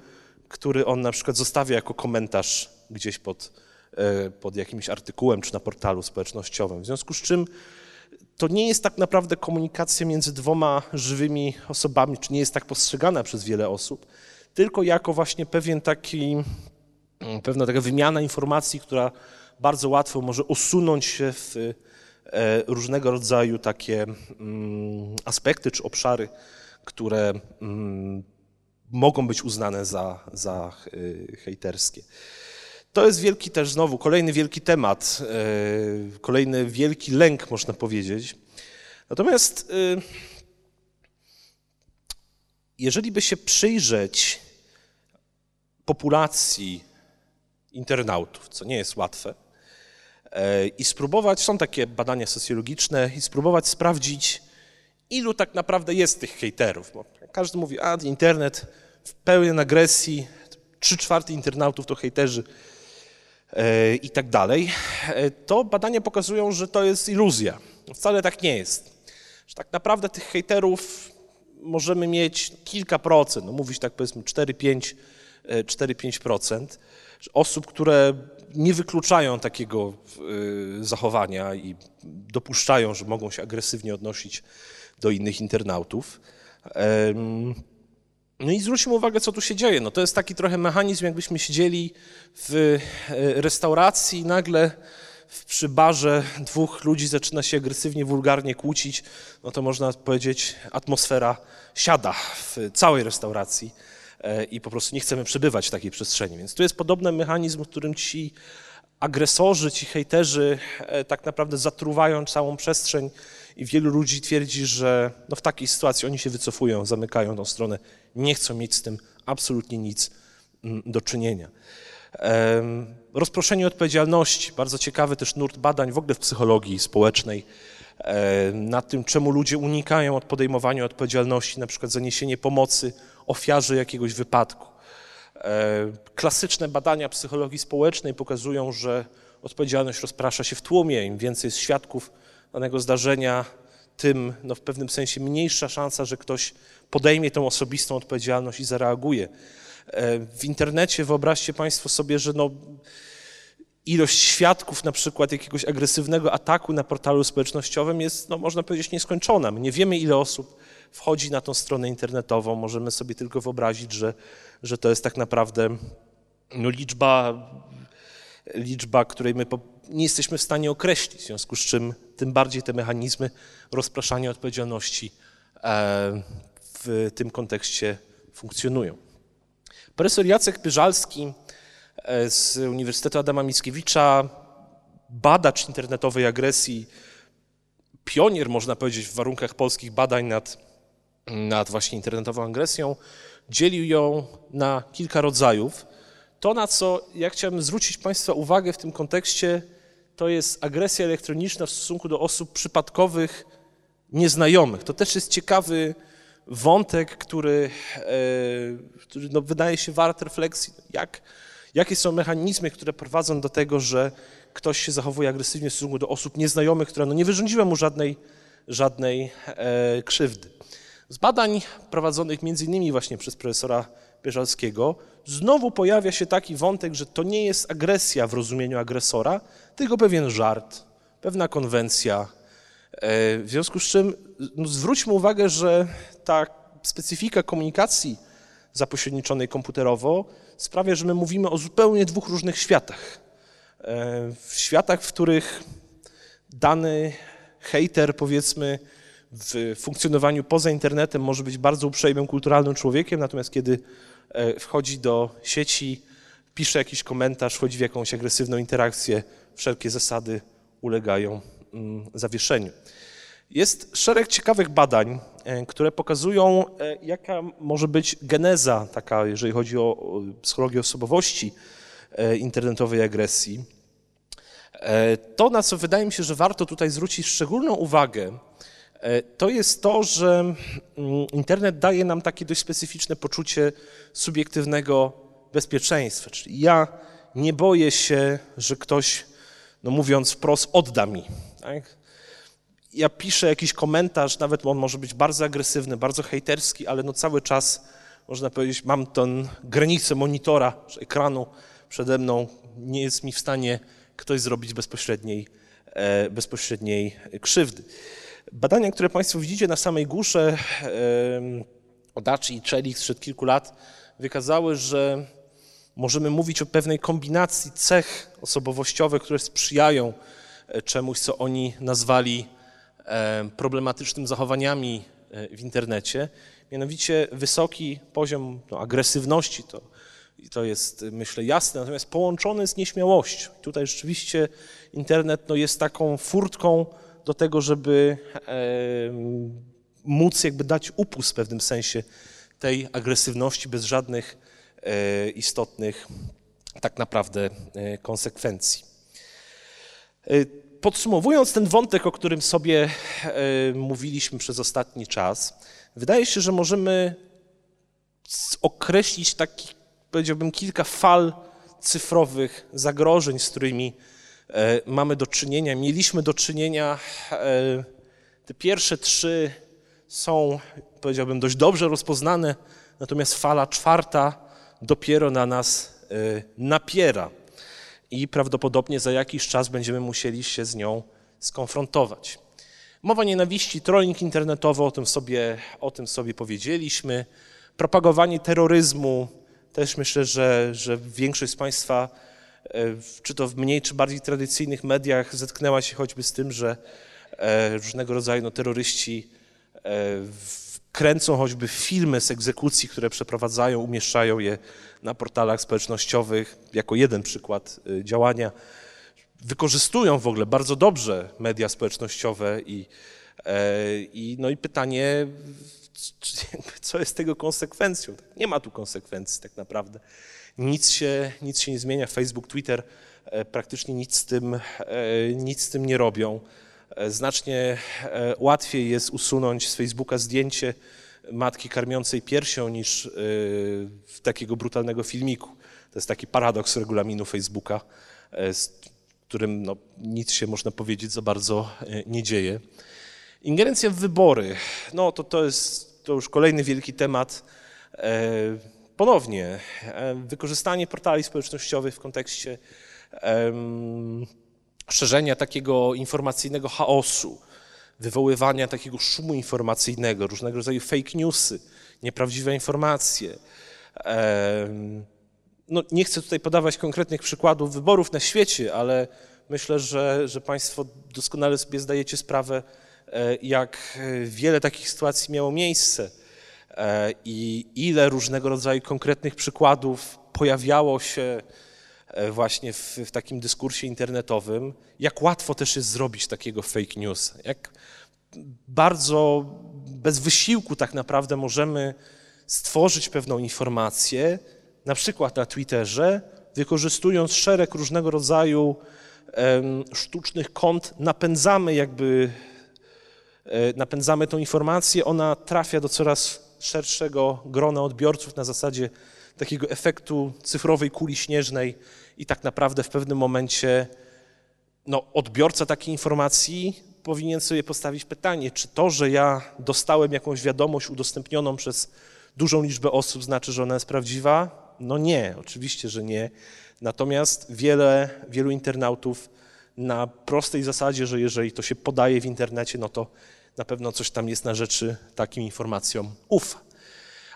S1: który on na przykład zostawia jako komentarz gdzieś pod, e, pod jakimś artykułem czy na portalu społecznościowym. W związku z czym to nie jest tak naprawdę komunikacja między dwoma żywymi osobami, czy nie jest tak postrzegana przez wiele osób, tylko jako właśnie pewien taki, pewna taka wymiana informacji, która bardzo łatwo może usunąć się w e, różnego rodzaju takie mm, aspekty czy obszary, które mm, mogą być uznane za, za e, hejterskie. To jest wielki też znowu, kolejny wielki temat, e, kolejny wielki lęk, można powiedzieć. Natomiast e, jeżeli by się przyjrzeć populacji internautów, co nie jest łatwe, e, i spróbować, są takie badania socjologiczne, i spróbować sprawdzić, ilu tak naprawdę jest tych hejterów. Bo każdy mówi, a internet w pełnej agresji, trzy czwarte internautów to hejterzy i tak dalej, e, to badania pokazują, że to jest iluzja. Wcale tak nie jest. Że tak naprawdę tych hejterów możemy mieć kilka procent, no mówić tak powiedzmy 4-5%, 4-5% e, osób, które nie wykluczają takiego zachowania i dopuszczają, że mogą się agresywnie odnosić do innych internautów. No i zwróćmy uwagę, co tu się dzieje. No to jest taki trochę mechanizm, jakbyśmy siedzieli w e, restauracji i nagle przy barze dwóch ludzi zaczyna się agresywnie, wulgarnie kłócić, no to można powiedzieć, atmosfera siada w całej restauracji e, i po prostu nie chcemy przebywać w takiej przestrzeni. Więc tu jest podobny mechanizm, w którym ci agresorzy, ci hejterzy e, tak naprawdę zatruwają całą przestrzeń i wielu ludzi twierdzi, że no w takiej sytuacji oni się wycofują, zamykają tą stronę, nie chcą mieć z tym absolutnie nic mm, do czynienia. Rozproszenie odpowiedzialności, bardzo ciekawy też nurt badań w ogóle w psychologii społecznej na tym, czemu ludzie unikają od podejmowania odpowiedzialności, na przykład zaniesienie pomocy ofiarze jakiegoś wypadku. Klasyczne badania psychologii społecznej pokazują, że odpowiedzialność rozprasza się w tłumie, im więcej jest świadków danego zdarzenia, tym no, w pewnym sensie mniejsza szansa, że ktoś podejmie tą osobistą odpowiedzialność i zareaguje. E, w internecie wyobraźcie Państwo sobie, że no, ilość świadków na przykład jakiegoś agresywnego ataku na portalu społecznościowym jest, no, można powiedzieć, nieskończona. My nie wiemy, ile osób wchodzi na tą stronę internetową. Możemy sobie tylko wyobrazić, że, że to jest tak naprawdę no, liczba, liczba, której my nie jesteśmy w stanie określić, w związku z czym tym bardziej te mechanizmy rozpraszania odpowiedzialności e, w tym kontekście funkcjonują. Profesor Jacek Pyżalski e, z Uniwersytetu Adama Mickiewicza, badacz internetowej agresji, pionier, można powiedzieć, w warunkach polskich badań nad, nad właśnie internetową agresją, dzielił ją na kilka rodzajów. To, na co ja chciałbym zwrócić Państwa uwagę w tym kontekście, to jest agresja elektroniczna w stosunku do osób przypadkowych, nieznajomych. To też jest ciekawy wątek, który, e, który no, wydaje się wart refleksji. Jak, jakie są mechanizmy, które prowadzą do tego, że ktoś się zachowuje agresywnie w stosunku do osób nieznajomych, które no, nie wyrządziły mu żadnej, żadnej e, krzywdy. Z badań prowadzonych między innymi właśnie przez profesora Bieżalskiego znowu pojawia się taki wątek, że to nie jest agresja w rozumieniu agresora, tylko pewien żart, pewna konwencja. E, w związku z czym no, zwróćmy uwagę, że ta specyfika komunikacji zapośredniczonej komputerowo sprawia, że my mówimy o zupełnie dwóch różnych światach. E, w światach, w których dany hater, powiedzmy, w funkcjonowaniu poza internetem może być bardzo uprzejmym, kulturalnym człowiekiem, natomiast kiedy wchodzi do sieci, pisze jakiś komentarz, wchodzi w jakąś agresywną interakcję, wszelkie zasady ulegają mm, zawieszeniu. Jest szereg ciekawych badań, e, które pokazują, jaka może być geneza taka, jeżeli chodzi o psychologię osobowości internetowej agresji. E, to, na co wydaje mi się, że warto tutaj zwrócić szczególną uwagę, e, to jest to, że mm, internet daje nam takie dość specyficzne poczucie subiektywnego bezpieczeństwa. Czyli ja nie boję się, że ktoś, no mówiąc wprost, odda mi. Tak? Ja piszę jakiś komentarz, nawet on może być bardzo agresywny, bardzo hejterski, ale no cały czas, można powiedzieć, mam tę granicę monitora, ekranu przede mną, nie jest mi w stanie ktoś zrobić bezpośredniej, e, bezpośredniej krzywdy. Badania, które Państwo widzicie na samej górze, Odachi i Czelich sprzed kilku lat, wykazały, że możemy mówić o pewnej kombinacji cech osobowościowych, które sprzyjają e, czemuś, co oni nazwali e, problematycznymi zachowaniami w internecie, mianowicie wysoki poziom no, agresywności, to to jest, myślę, jasne, natomiast połączone z nieśmiałością. Tutaj rzeczywiście internet no, jest taką furtką do tego, żeby móc jakby dać upust w pewnym sensie tej agresywności bez żadnych e, istotnych tak naprawdę e, konsekwencji. E, podsumowując ten wątek, o którym sobie mówiliśmy przez ostatni czas, wydaje się, że możemy określić taki powiedziałbym, kilka fal cyfrowych zagrożeń, z którymi mamy do czynienia. Mieliśmy do czynienia, e, te pierwsze trzy są, powiedziałbym, dość dobrze rozpoznane, natomiast fala czwarta dopiero na nas e, napiera i prawdopodobnie za jakiś czas będziemy musieli się z nią skonfrontować. Mowa nienawiści, trolling internetowy, o tym sobie, o tym sobie powiedzieliśmy, propagowanie terroryzmu, też myślę, że, że większość z Państwa, e, czy to w mniej, czy bardziej tradycyjnych mediach, zetknęła się choćby z tym, że e, różnego rodzaju no, terroryści e, kręcą choćby filmy z egzekucji, które przeprowadzają, umieszczają je na portalach społecznościowych, jako jeden przykład działania. Wykorzystują w ogóle bardzo dobrze media społecznościowe i, i, no i pytanie, co jest tego konsekwencją? Nie ma tu konsekwencji tak naprawdę. Nic się, nic się nie zmienia. Facebook, Twitter e, praktycznie nic z tym, e, nic z tym nie robią. E, znacznie łatwiej jest usunąć z Facebooka zdjęcie matki karmiącej piersią niż takiego brutalnego filmiku. To jest taki paradoks regulaminu Facebooka, z którym no, nic się, można powiedzieć, za bardzo nie dzieje. Ingerencja w wybory, no to to jest to już kolejny wielki temat. E, ponownie, e, wykorzystanie portali społecznościowych w kontekście szerzenia takiego informacyjnego chaosu, wywoływania takiego szumu informacyjnego, różnego rodzaju fake newsy, nieprawdziwe informacje. No, nie chcę tutaj podawać konkretnych przykładów wyborów na świecie, ale myślę, że, że Państwo doskonale sobie zdajecie sprawę, E, jak wiele takich sytuacji miało miejsce e, i ile różnego rodzaju konkretnych przykładów pojawiało się e, właśnie w, w takim dyskursie internetowym, jak łatwo też jest zrobić takiego fake news, jak bardzo bez wysiłku tak naprawdę możemy stworzyć pewną informację, na przykład na Twitterze, wykorzystując szereg różnego rodzaju sztucznych kont, napędzamy jakby, e, napędzamy tą informację, ona trafia do coraz szerszego grona odbiorców na zasadzie takiego efektu cyfrowej kuli śnieżnej i tak naprawdę w pewnym momencie no, odbiorca takiej informacji powinien sobie postawić pytanie, czy to, że ja dostałem jakąś wiadomość udostępnioną przez dużą liczbę osób, znaczy, że ona jest prawdziwa? No nie, oczywiście, że nie. Natomiast wiele, wielu internautów na prostej zasadzie, że jeżeli to się podaje w internecie, no to na pewno coś tam jest na rzeczy takim informacjom ufa.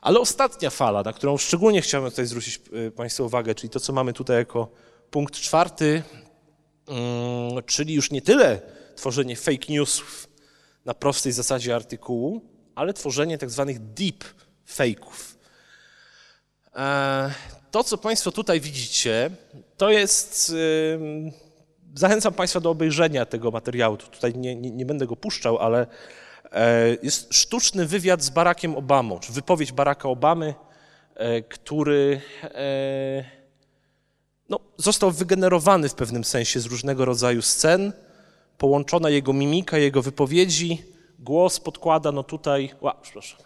S1: Ale ostatnia fala, na którą szczególnie chciałem tutaj zwrócić y, Państwa uwagę, czyli to, co mamy tutaj jako punkt czwarty, mm, czyli już nie tyle tworzenie fake newsów na prostej zasadzie artykułu, ale tworzenie tak zwanych deep fake'ów. E, to, co Państwo tutaj widzicie, to jest. Zachęcam Państwa do obejrzenia tego materiału. Tutaj nie, nie, nie będę go puszczał, ale e, jest sztuczny wywiad z Barackiem Obamą, czy wypowiedź Baracka Obamy, e, który no, został wygenerowany w pewnym sensie z różnego rodzaju scen. Połączona jego mimika, jego wypowiedzi, głos podkłada, no tutaj, ła, przepraszam,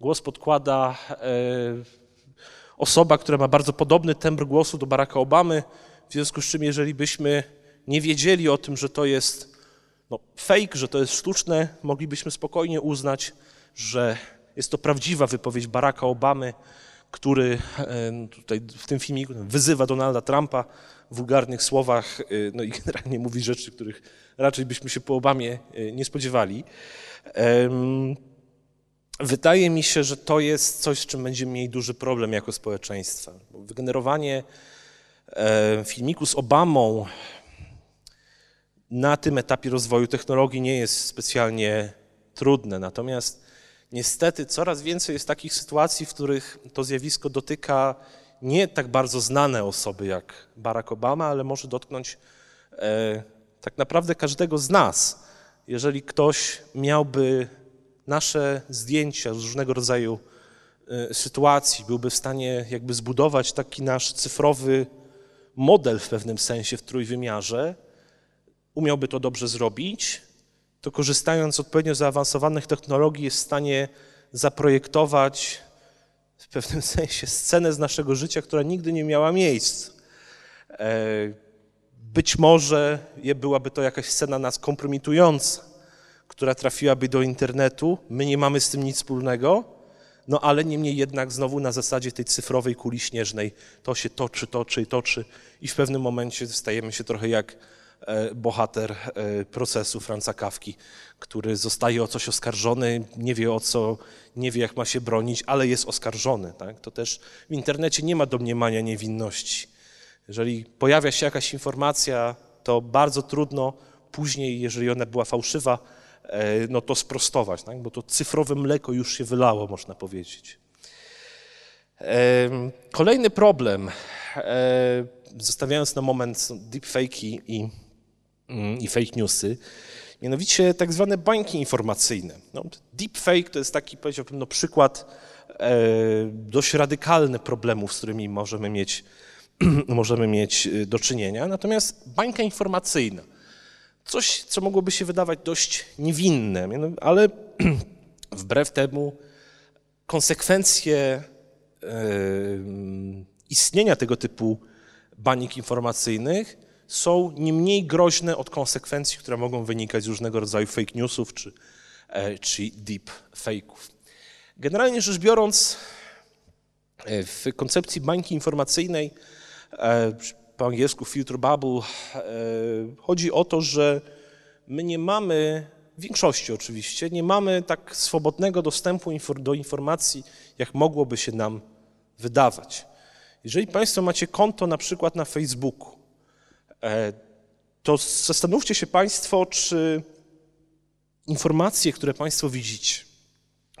S1: głos podkłada osoba, która ma bardzo podobny tembr głosu do Baracka Obamy, w związku z czym jeżeli byśmy nie wiedzieli o tym, że to jest no, fake, że to jest sztuczne, moglibyśmy spokojnie uznać, że jest to prawdziwa wypowiedź Baracka Obamy, który tutaj w tym filmiku wyzywa Donalda Trumpa w wulgarnych słowach, e, no i generalnie mówi rzeczy, których raczej byśmy się po Obamie e, nie spodziewali. Wydaje mi się, że to jest coś, z czym będziemy mieli duży problem jako społeczeństwo. Wygenerowanie filmiku z Obamą na tym etapie rozwoju technologii nie jest specjalnie trudne. Natomiast niestety coraz więcej jest takich sytuacji, w których to zjawisko dotyka nie tak bardzo znane osoby jak Barack Obama, ale może dotknąć e, tak naprawdę każdego z nas. Jeżeli ktoś miałby nasze zdjęcia z różnego rodzaju e, sytuacji, byłby w stanie jakby zbudować taki nasz cyfrowy model w pewnym sensie w trójwymiarze, umiałby to dobrze zrobić, to korzystając z odpowiednio zaawansowanych technologii jest w stanie zaprojektować w pewnym sensie scenę z naszego życia, która nigdy nie miała miejsca. E, być może byłaby to jakaś scena nas kompromitująca, która trafiłaby do internetu. My nie mamy z tym nic wspólnego, no ale niemniej jednak znowu na zasadzie tej cyfrowej kuli śnieżnej to się toczy, toczy i toczy i w pewnym momencie stajemy się trochę jak bohater e, procesu Franca Kawki, który zostaje o coś oskarżony, nie wie o co, nie wie jak ma się bronić, ale jest oskarżony. Tak? To też w internecie nie ma domniemania niewinności. Jeżeli pojawia się jakaś informacja, to bardzo trudno później, jeżeli ona była fałszywa, E, no to sprostować, tak? bo to cyfrowe mleko już się wylało, można powiedzieć. E, kolejny problem, e, zostawiając na moment deepfake'i i, i fake newsy, mianowicie tak zwane bańki informacyjne. No, deepfake to jest taki, powiedziałbym, no, przykład dość radykalny problemów, z którymi możemy mieć, możemy mieć do czynienia. Natomiast bańka informacyjna – Coś, co mogłoby się wydawać dość niewinne, ale wbrew temu konsekwencje istnienia tego typu banik informacyjnych są nie mniej groźne od konsekwencji, które mogą wynikać z różnego rodzaju fake newsów czy, e, czy deep fake'ów. Generalnie rzecz biorąc, e, w koncepcji bańki informacyjnej e, po angielsku filter bubble, chodzi o to, że my nie mamy, w większości oczywiście, nie mamy tak swobodnego dostępu do informacji, jak mogłoby się nam wydawać. Jeżeli Państwo macie konto na przykład na Facebooku, to zastanówcie się Państwo, czy informacje, które Państwo widzicie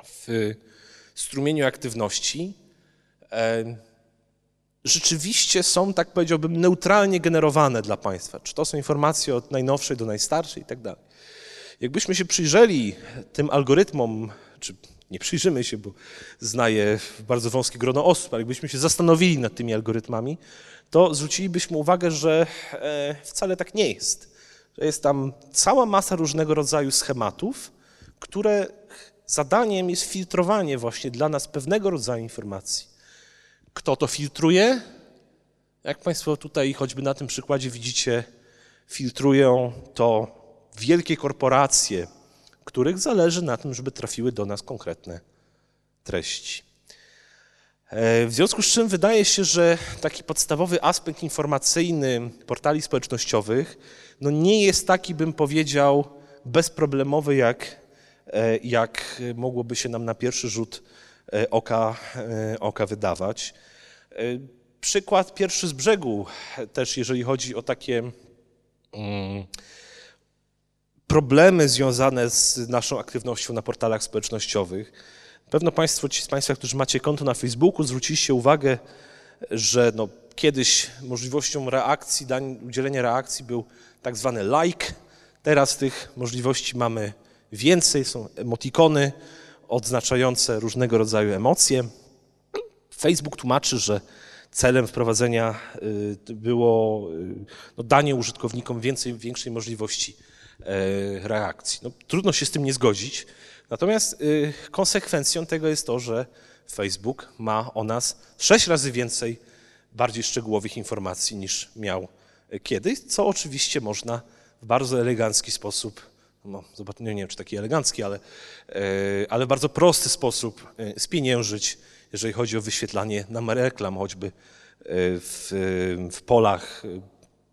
S1: w strumieniu aktywności, e, rzeczywiście są, tak powiedziałbym, neutralnie generowane dla państwa. Czy to są informacje od najnowszej do najstarszej i tak dalej. Jakbyśmy się przyjrzeli tym algorytmom, czy nie przyjrzymy się, bo znaję bardzo wąskie grono osób, ale jakbyśmy się zastanowili nad tymi algorytmami, to zwrócilibyśmy uwagę, że e, wcale tak nie jest. Że jest tam cała masa różnego rodzaju schematów, które zadaniem jest filtrowanie właśnie dla nas pewnego rodzaju informacji. Kto to filtruje? Jak Państwo tutaj choćby na tym przykładzie widzicie, filtrują to wielkie korporacje, których zależy na tym, żeby trafiły do nas konkretne treści. E, w związku z czym wydaje się, że taki podstawowy aspekt informacyjny portali społecznościowych no nie jest taki, bym powiedział, bezproblemowy, jak, e, jak mogłoby się nam na pierwszy rzut e, oka, oka wydawać. Przykład pierwszy z brzegu, też jeżeli chodzi o takie mm, problemy związane z naszą aktywnością na portalach społecznościowych. Pewno Państwo, ci z Państwa, którzy macie konto na Facebooku, zwróciliście uwagę, że no, kiedyś możliwością reakcji, udzielenia reakcji był tak zwany like. Teraz tych możliwości mamy więcej, są emotikony odznaczające różnego rodzaju emocje. Facebook tłumaczy, że celem wprowadzenia y, było y, no, danie użytkownikom więcej, większej możliwości reakcji. No, trudno się z tym nie zgodzić. Natomiast y, konsekwencją tego jest to, że Facebook ma o nas sześć razy więcej bardziej szczegółowych informacji niż miał kiedyś, co oczywiście można w bardzo elegancki sposób, no, nie wiem czy taki elegancki, ale, e, ale w bardzo prosty sposób e, spieniężyć, jeżeli chodzi o wyświetlanie nam reklam, choćby w, w polach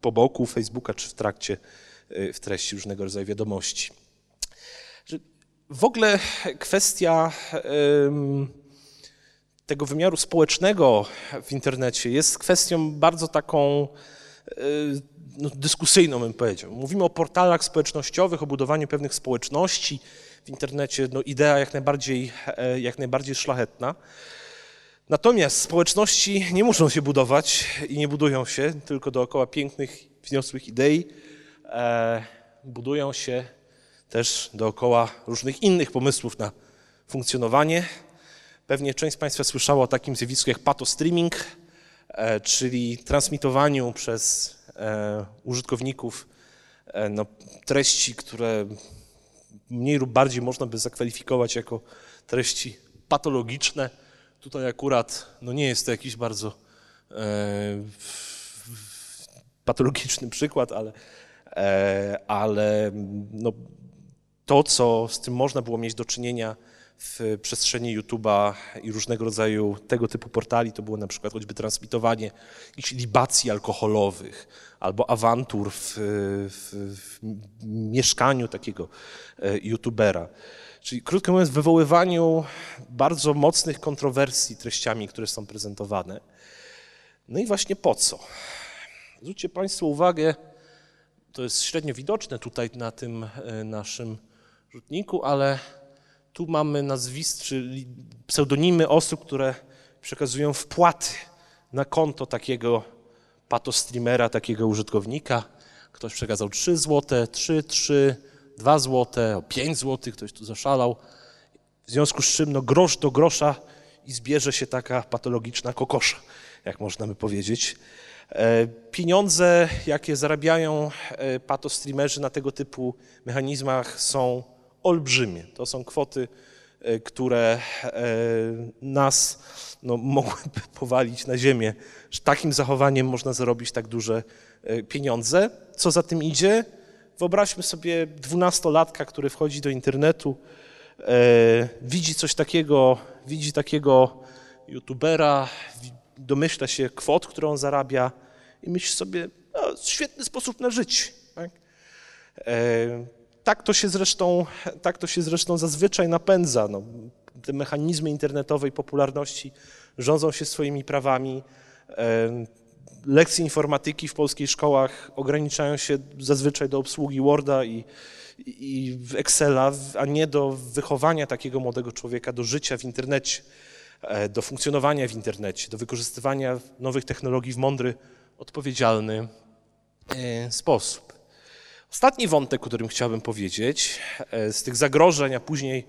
S1: po boku Facebooka czy w trakcie w treści różnego rodzaju wiadomości. W ogóle kwestia tego wymiaru społecznego w internecie jest kwestią bardzo taką no, dyskusyjną, bym powiedział. Mówimy o portalach społecznościowych, o budowaniu pewnych społeczności w internecie. No, idea jak najbardziej, e, jak najbardziej szlachetna. Natomiast społeczności nie muszą się budować i nie budują się tylko dookoła pięknych, wzniosłych idei, budują się też dookoła różnych innych pomysłów na funkcjonowanie. Pewnie część z Państwa słyszała o takim zjawisku jak patostreaming, e, czyli transmitowaniu przez e, użytkowników no, treści, które mniej lub bardziej można by zakwalifikować jako treści patologiczne. Tutaj akurat no nie jest to jakiś bardzo e, patologiczny przykład, ale E, ale no, to, co z tym można było mieć do czynienia w przestrzeni YouTube'a i różnego rodzaju tego typu portali, to było na przykład choćby transmitowanie jakichś libacji alkoholowych albo awantur w, w, w mieszkaniu takiego e, YouTubera. Czyli krótko mówiąc, wywoływaniu bardzo mocnych kontrowersji treściami, które są prezentowane. No i właśnie po co? Zwróćcie Państwo uwagę, to jest średnio widoczne tutaj na tym e, naszym rzutniku, ale tu mamy nazwisk, czyli pseudonimy osób, które przekazują wpłaty na konto takiego patostreamera, takiego użytkownika. Ktoś przekazał 3 zł, 3, 3, 2 zł, 5 zł, ktoś tu zaszalał. W związku z czym no, grosz do grosza i zbierze się taka patologiczna kokosza, jak można by powiedzieć. E, pieniądze, jakie zarabiają e, patostreamerzy na tego typu mechanizmach są olbrzymie. To są kwoty, e, które nas no, mogłyby powalić na ziemię, że takim zachowaniem można zarobić tak duże pieniądze. Co za tym idzie? Wyobraźmy sobie dwunastolatka, który wchodzi do internetu, widzi coś takiego, widzi takiego youtubera, domyśla się kwot, którą on zarabia i myśli sobie, no, świetny sposób na życie. Tak? E, tak, to się zresztą, tak to się zresztą zazwyczaj napędza. No, te mechanizmy internetowej popularności rządzą się swoimi prawami. E, lekcje informatyki w polskich szkołach ograniczają się zazwyczaj do obsługi Worda i, i Excela, a nie do wychowania takiego młodego człowieka do życia w internecie. e, do funkcjonowania w internecie, do wykorzystywania nowych technologii w mądry, odpowiedzialny e, sposób. Ostatni wątek, o którym chciałbym powiedzieć, e, z tych zagrożeń, a później,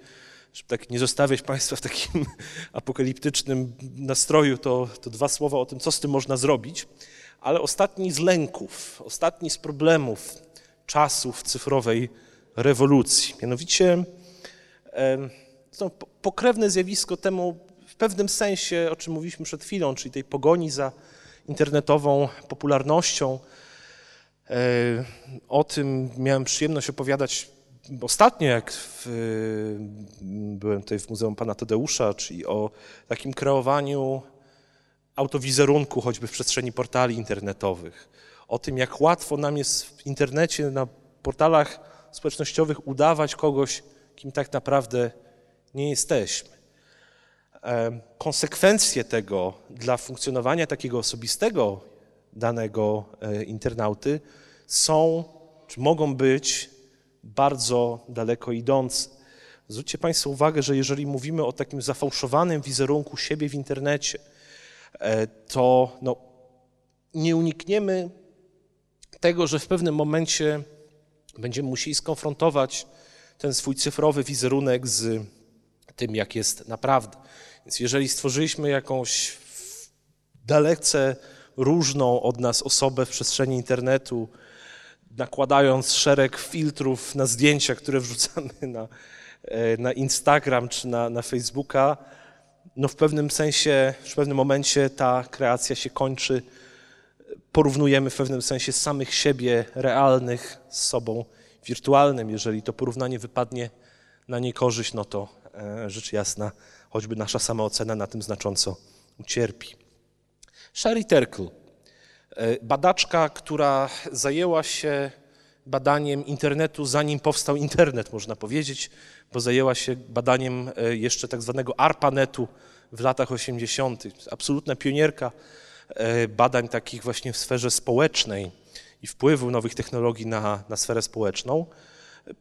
S1: żeby tak nie zostawiać Państwa w takim apokaliptycznym nastroju, to, to dwa słowa o tym, co z tym można zrobić, ale ostatni z lęków, ostatni z problemów czasów cyfrowej rewolucji. Mianowicie to pokrewne zjawisko temu w pewnym sensie, o czym mówiliśmy przed chwilą, czyli tej pogoni za internetową popularnością. E, o tym miałem przyjemność opowiadać ostatnio, jak w, byłem tutaj w Muzeum Pana Tadeusza, czyli o takim kreowaniu autowizerunku, choćby w przestrzeni portali internetowych. O tym, jak łatwo nam jest w internecie, na portalach społecznościowych udawać kogoś, kim tak naprawdę nie jesteśmy. Konsekwencje tego dla funkcjonowania takiego osobistego danego e, internauty są, czy mogą być bardzo daleko idące. Zwróćcie Państwo uwagę, że jeżeli mówimy o takim zafałszowanym wizerunku siebie w internecie, e, to no, nie unikniemy tego, że w pewnym momencie będziemy musieli skonfrontować ten swój cyfrowy wizerunek z tym, jak jest naprawdę. Więc jeżeli stworzyliśmy jakąś dalece różną od nas osobę w przestrzeni internetu, nakładając szereg filtrów na zdjęcia, które wrzucamy na, e, na Instagram czy na, na Facebooka, no w pewnym sensie, w pewnym momencie ta kreacja się kończy. Porównujemy w pewnym sensie samych siebie realnych z sobą wirtualnym. Jeżeli to porównanie wypadnie na niekorzyść, no to e, rzecz jasna, choćby nasza samoocena na tym znacząco ucierpi. Sherry Terkel, e, badaczka, która zajęła się badaniem internetu, zanim powstał internet, można powiedzieć, bo zajęła się badaniem e, jeszcze tak zwanego ARPANETu w latach 80. Absolutna pionierka badań takich właśnie w sferze społecznej i wpływu nowych technologii na, na sferę społeczną.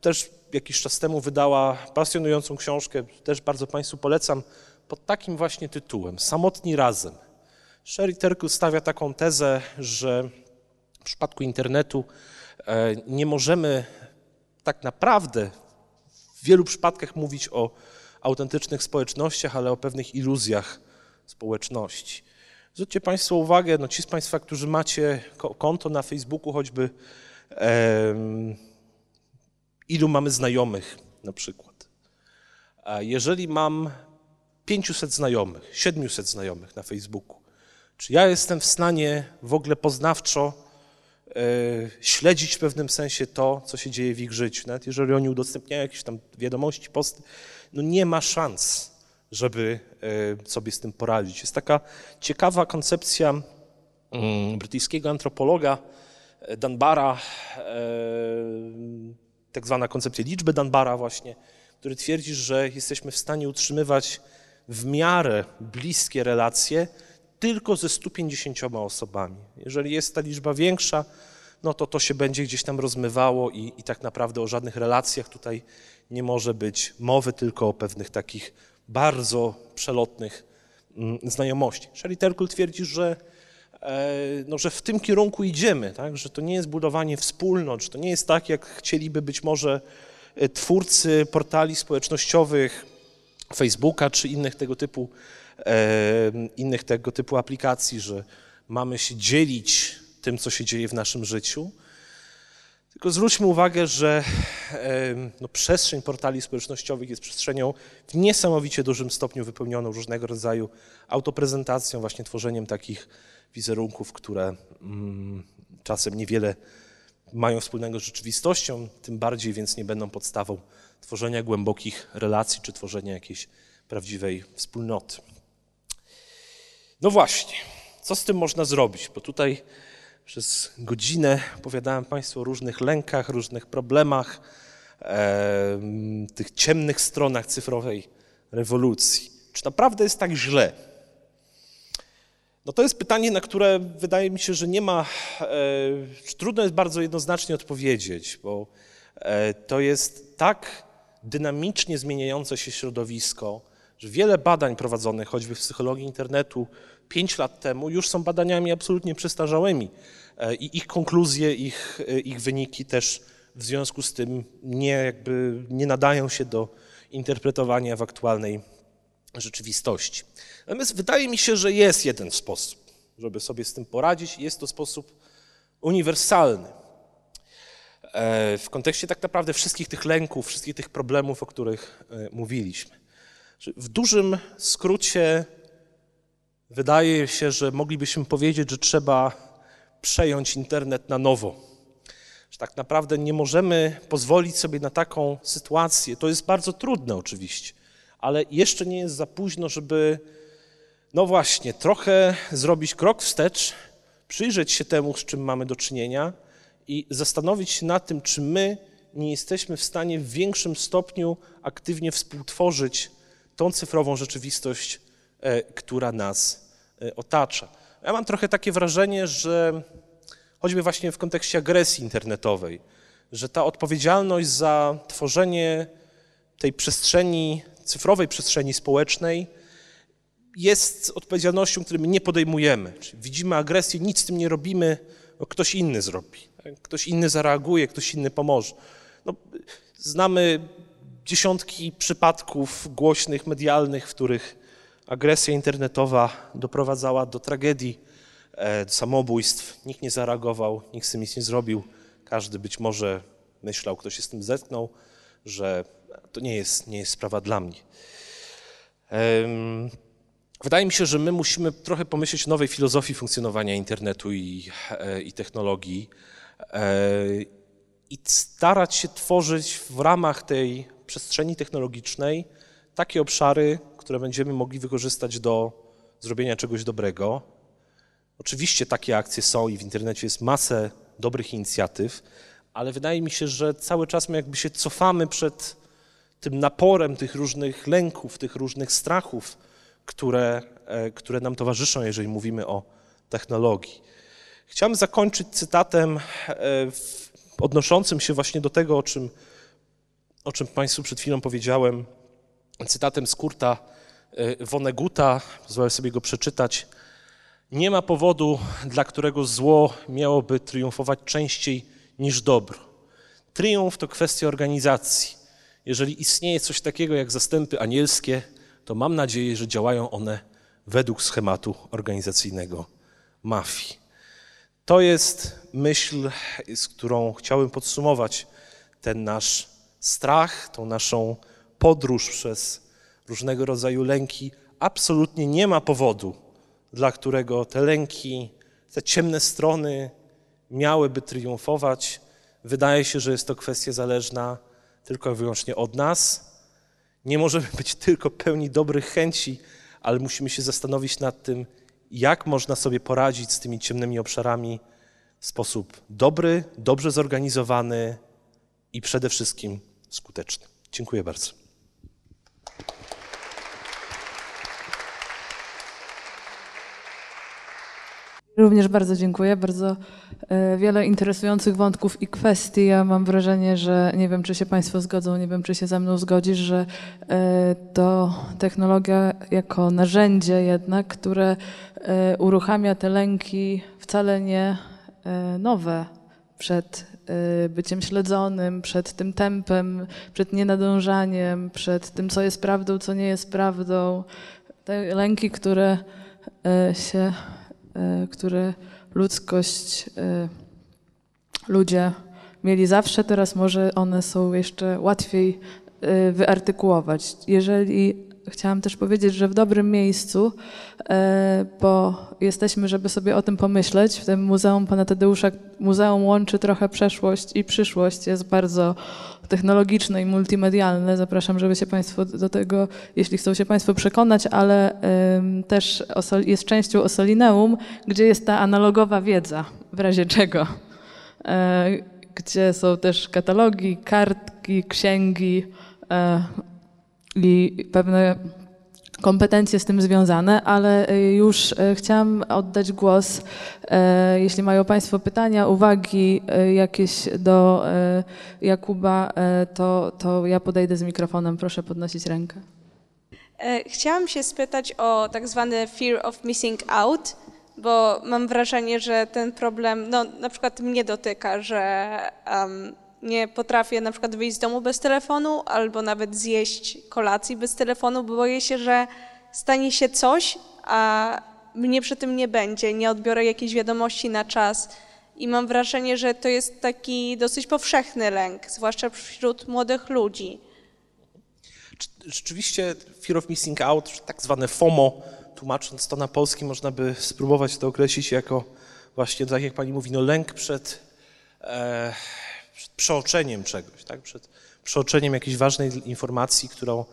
S1: Też jakiś czas temu wydała pasjonującą książkę, też bardzo Państwu polecam, pod takim właśnie tytułem Samotni razem. Sherry Terkel stawia taką tezę, że w przypadku internetu e, nie możemy tak naprawdę w wielu przypadkach mówić o autentycznych społecznościach, ale o pewnych iluzjach społeczności. Zwróćcie Państwo uwagę, no ci z Państwa, którzy macie konto na Facebooku choćby, ilu mamy znajomych na przykład. Jeżeli mam 500 znajomych, 700 znajomych na Facebooku, czy ja jestem w stanie w ogóle poznawczo e, śledzić w pewnym sensie to, co się dzieje w ich życiu, nawet jeżeli oni udostępniają jakieś tam wiadomości, posty, no nie ma szans żeby e, sobie z tym poradzić. Jest taka ciekawa koncepcja mm, brytyjskiego antropologa e, Dunbara, e, tak zwana koncepcja liczby Dunbara właśnie, który twierdzi, że jesteśmy w stanie utrzymywać w miarę bliskie relacje tylko ze 150 osobami. Jeżeli jest ta liczba większa, no to to się będzie gdzieś tam rozmywało i, i tak naprawdę o żadnych relacjach tutaj nie może być mowy, tylko o pewnych takich bardzo przelotnych mm, znajomości. Shelley Terkel twierdzi, że, no, że w tym kierunku idziemy, tak? że to nie jest budowanie wspólnot, że to nie jest tak, jak chcieliby być może e, twórcy portali społecznościowych, Facebooka czy innych tego typu, e, innych tego typu aplikacji, że mamy się dzielić tym, co się dzieje w naszym życiu, tylko zwróćmy uwagę, że no, przestrzeń portali społecznościowych jest przestrzenią w niesamowicie dużym stopniu wypełnioną różnego rodzaju autoprezentacją, właśnie tworzeniem takich wizerunków, które mm, czasem niewiele mają wspólnego z rzeczywistością, tym bardziej więc nie będą podstawą tworzenia głębokich relacji czy tworzenia jakiejś prawdziwej wspólnoty. No właśnie, co z tym można zrobić? Bo tutaj przez godzinę opowiadałem Państwu o różnych lękach, różnych problemach, e, tych ciemnych stronach cyfrowej rewolucji. Czy naprawdę jest tak źle? No to jest pytanie, na które wydaje mi się, że nie ma, e, trudno jest bardzo jednoznacznie odpowiedzieć, bo e, to jest tak dynamicznie zmieniające się środowisko, że wiele badań prowadzonych choćby w psychologii internetu 5 lat temu już są badaniami absolutnie przestarzałymi e, i ich konkluzje, ich, e, ich wyniki też w związku z tym nie, jakby nie nadają się do interpretowania w aktualnej rzeczywistości. Natomiast wydaje mi się, że jest jeden sposób, żeby sobie z tym poradzić. Jest to sposób uniwersalny. E, w kontekście tak naprawdę wszystkich tych lęków, wszystkich tych problemów, o których mówiliśmy. W dużym skrócie wydaje się, że moglibyśmy powiedzieć, że trzeba przejąć internet na nowo. Że tak naprawdę nie możemy pozwolić sobie na taką sytuację. To jest bardzo trudne oczywiście, ale jeszcze nie jest za późno, żeby, no właśnie, trochę zrobić krok wstecz, przyjrzeć się temu, z czym mamy do czynienia i zastanowić się nad tym, czy my nie jesteśmy w stanie w większym stopniu aktywnie współtworzyć tą cyfrową rzeczywistość, e, która nas otacza. Ja mam trochę takie wrażenie, że choćby właśnie w kontekście agresji internetowej, że ta odpowiedzialność za tworzenie tej przestrzeni, cyfrowej przestrzeni społecznej jest odpowiedzialnością, której my nie podejmujemy. Czyli widzimy agresję, nic z tym nie robimy, bo ktoś inny zrobi. Ktoś inny zareaguje, ktoś inny pomoże. No, znamy dziesiątki przypadków głośnych, medialnych, w których agresja internetowa doprowadzała do tragedii, e, do samobójstw. Nikt nie zareagował, nikt z tym nic nie zrobił. Każdy być może myślał, ktoś się z tym zetknął, że to nie jest, nie jest sprawa dla mnie. Wydaje mi się, że my musimy trochę pomyśleć o nowej filozofii funkcjonowania internetu i, e, i technologii e, i starać się tworzyć w ramach tej przestrzeni technologicznej takie obszary, które będziemy mogli wykorzystać do zrobienia czegoś dobrego. Oczywiście takie akcje są i w internecie jest masę dobrych inicjatyw, ale wydaje mi się, że cały czas my jakby się cofamy przed tym naporem tych różnych lęków, tych różnych strachów, które, e, które nam towarzyszą, jeżeli mówimy o technologii. Chciałem zakończyć cytatem e, odnoszącym się właśnie do tego, o czym, o czym Państwu przed chwilą powiedziałem, cytatem z Kurta e, Vonneguta, pozwolę sobie go przeczytać. Nie ma powodu, dla którego zło miałoby triumfować częściej niż dobro. Triumf to kwestia organizacji. Jeżeli istnieje coś takiego jak zastępy anielskie, to mam nadzieję, że działają one według schematu organizacyjnego mafii. To jest myśl, z którą chciałbym podsumować ten nasz strach, tą naszą podróż przez różnego rodzaju lęki. Absolutnie nie ma powodu, dla którego te lęki, te ciemne strony miałyby triumfować. Wydaje się, że jest to kwestia zależna tylko i wyłącznie od nas nie możemy być tylko pełni dobrych chęci, ale musimy się zastanowić nad tym, jak można sobie poradzić z tymi ciemnymi obszarami w sposób dobry, dobrze zorganizowany i przede wszystkim skuteczny. Dziękuję bardzo.
S2: Również bardzo dziękuję. Bardzo e, wiele interesujących wątków i kwestii. Ja mam wrażenie, że nie wiem, czy się Państwo zgodzą, nie wiem, czy się ze mną zgodzisz, że e, to technologia jako narzędzie jednak, które e, uruchamia te lęki wcale nie nowe przed byciem śledzonym, przed tym tempem, przed nienadążaniem, przed tym, co jest prawdą, co nie jest prawdą. Te lęki, które się które ludzkość, e, ludzie mieli zawsze, teraz może one są jeszcze łatwiej e, wyartykułować. Jeżeli chciałam też powiedzieć, że w dobrym miejscu, bo jesteśmy, żeby sobie o tym pomyśleć. W tym Muzeum Pana Tadeusza muzeum łączy trochę przeszłość i przyszłość. Jest bardzo technologiczne i multimedialne. Zapraszam, żeby się Państwo do tego, jeśli chcą się Państwo przekonać, ale też jest częścią Osolineum, gdzie jest ta analogowa wiedza, w razie czego. E, gdzie są też katalogi, kartki, księgi e, i pewne kompetencje z tym związane, ale y, już y, chciałam oddać głos, y, jeśli mają Państwo pytania, uwagi jakieś do Jakuba, to, to ja podejdę z mikrofonem. Proszę podnosić rękę.
S3: E, Chciałam się spytać o tak zwany fear of missing out, bo mam wrażenie, że ten problem, no na przykład mnie dotyka, że em, nie potrafię na przykład wyjść z domu bez telefonu albo nawet zjeść kolacji bez telefonu, bo boję się, że stanie się coś, a mnie przy tym nie będzie, nie odbiorę jakiejś wiadomości na czas. I mam wrażenie, że to jest taki dosyć powszechny lęk, zwłaszcza wśród młodych ludzi.
S1: Rzeczywiście Fear of Missing Out, tak zwane FOMO, tłumacząc to na polski, można by spróbować to określić jako właśnie, tak jak pani mówi, no lęk przed, e, przed przeoczeniem czegoś, tak? przed przeoczeniem jakiejś ważnej informacji, którą,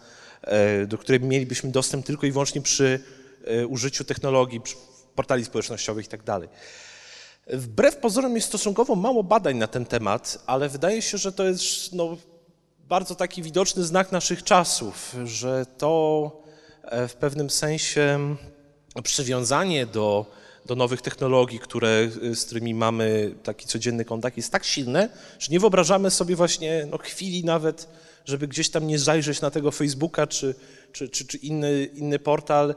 S1: e, do której mielibyśmy dostęp tylko i wyłącznie przy e, użyciu technologii, portali społecznościowych i tak. Wbrew pozorom jest stosunkowo mało badań na ten temat, ale wydaje się, że to jest no, bardzo taki widoczny znak naszych czasów, że to e, w pewnym sensie przywiązanie do, do nowych technologii, które, e, z którymi mamy taki codzienny kontakt, jest tak silne, że nie wyobrażamy sobie właśnie no, chwili nawet, żeby gdzieś tam nie zajrzeć na tego Facebooka czy, czy, czy, czy inny, inny portal,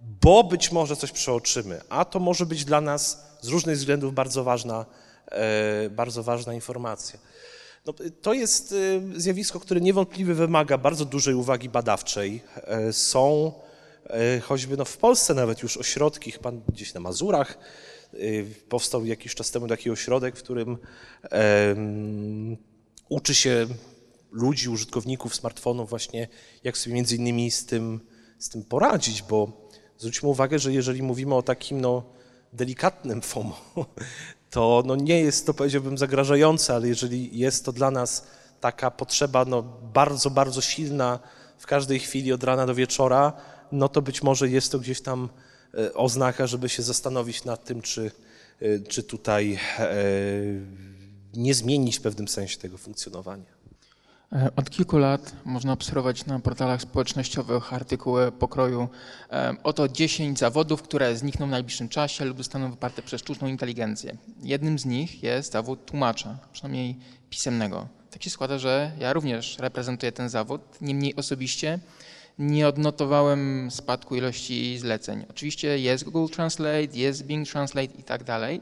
S1: bo być może coś przeoczymy, a to może być dla nas z różnych względów bardzo ważna, e, bardzo ważna informacja. No, to jest e, zjawisko, które niewątpliwie wymaga bardzo dużej uwagi badawczej. E, Są choćby no, w Polsce nawet już ośrodki, chyba gdzieś na Mazurach, e, powstał jakiś czas temu taki ośrodek, w którym uczy się ludzi, użytkowników smartfonów właśnie, jak sobie między innymi z tym, z tym poradzić, bo zwróćmy uwagę, że jeżeli mówimy o takim no, delikatnym FOMO, to no, nie jest to powiedziałbym zagrażające, ale jeżeli jest to dla nas taka potrzeba no, bardzo, bardzo silna w każdej chwili od rana do wieczora, no to być może jest to gdzieś tam e, oznaka, żeby się zastanowić nad tym, czy, e, czy tutaj e, nie zmienić w pewnym sensie tego funkcjonowania.
S4: Od kilku lat można obserwować na portalach społecznościowych artykuły pokroju oto 10 zawodów, które znikną w najbliższym czasie lub zostaną wyparte przez sztuczną inteligencję. Jednym z nich jest zawód tłumacza, przynajmniej pisemnego. Tak się składa, że ja również reprezentuję ten zawód, niemniej osobiście nie odnotowałem spadku ilości zleceń. Oczywiście jest Google Translate, jest Bing Translate i tak dalej.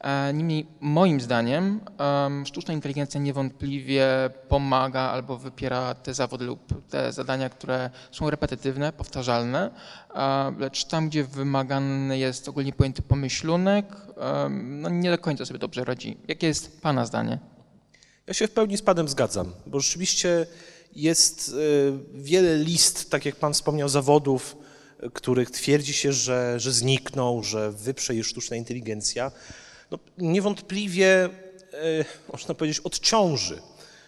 S4: E, Niemniej moim zdaniem em, sztuczna inteligencja niewątpliwie pomaga albo wypiera te zawody lub te zadania, które są repetytywne, powtarzalne, e, lecz tam, gdzie wymagany jest ogólnie pojęty pomyślunek, no nie do końca sobie dobrze radzi. Jakie jest Pana zdanie?
S1: Ja się w pełni z Panem zgadzam, bo rzeczywiście jest e, wiele list, tak jak Pan wspomniał, zawodów, których twierdzi się, że, że znikną, że wyprze je sztuczna inteligencja. No, niewątpliwie, e, można powiedzieć, odciąży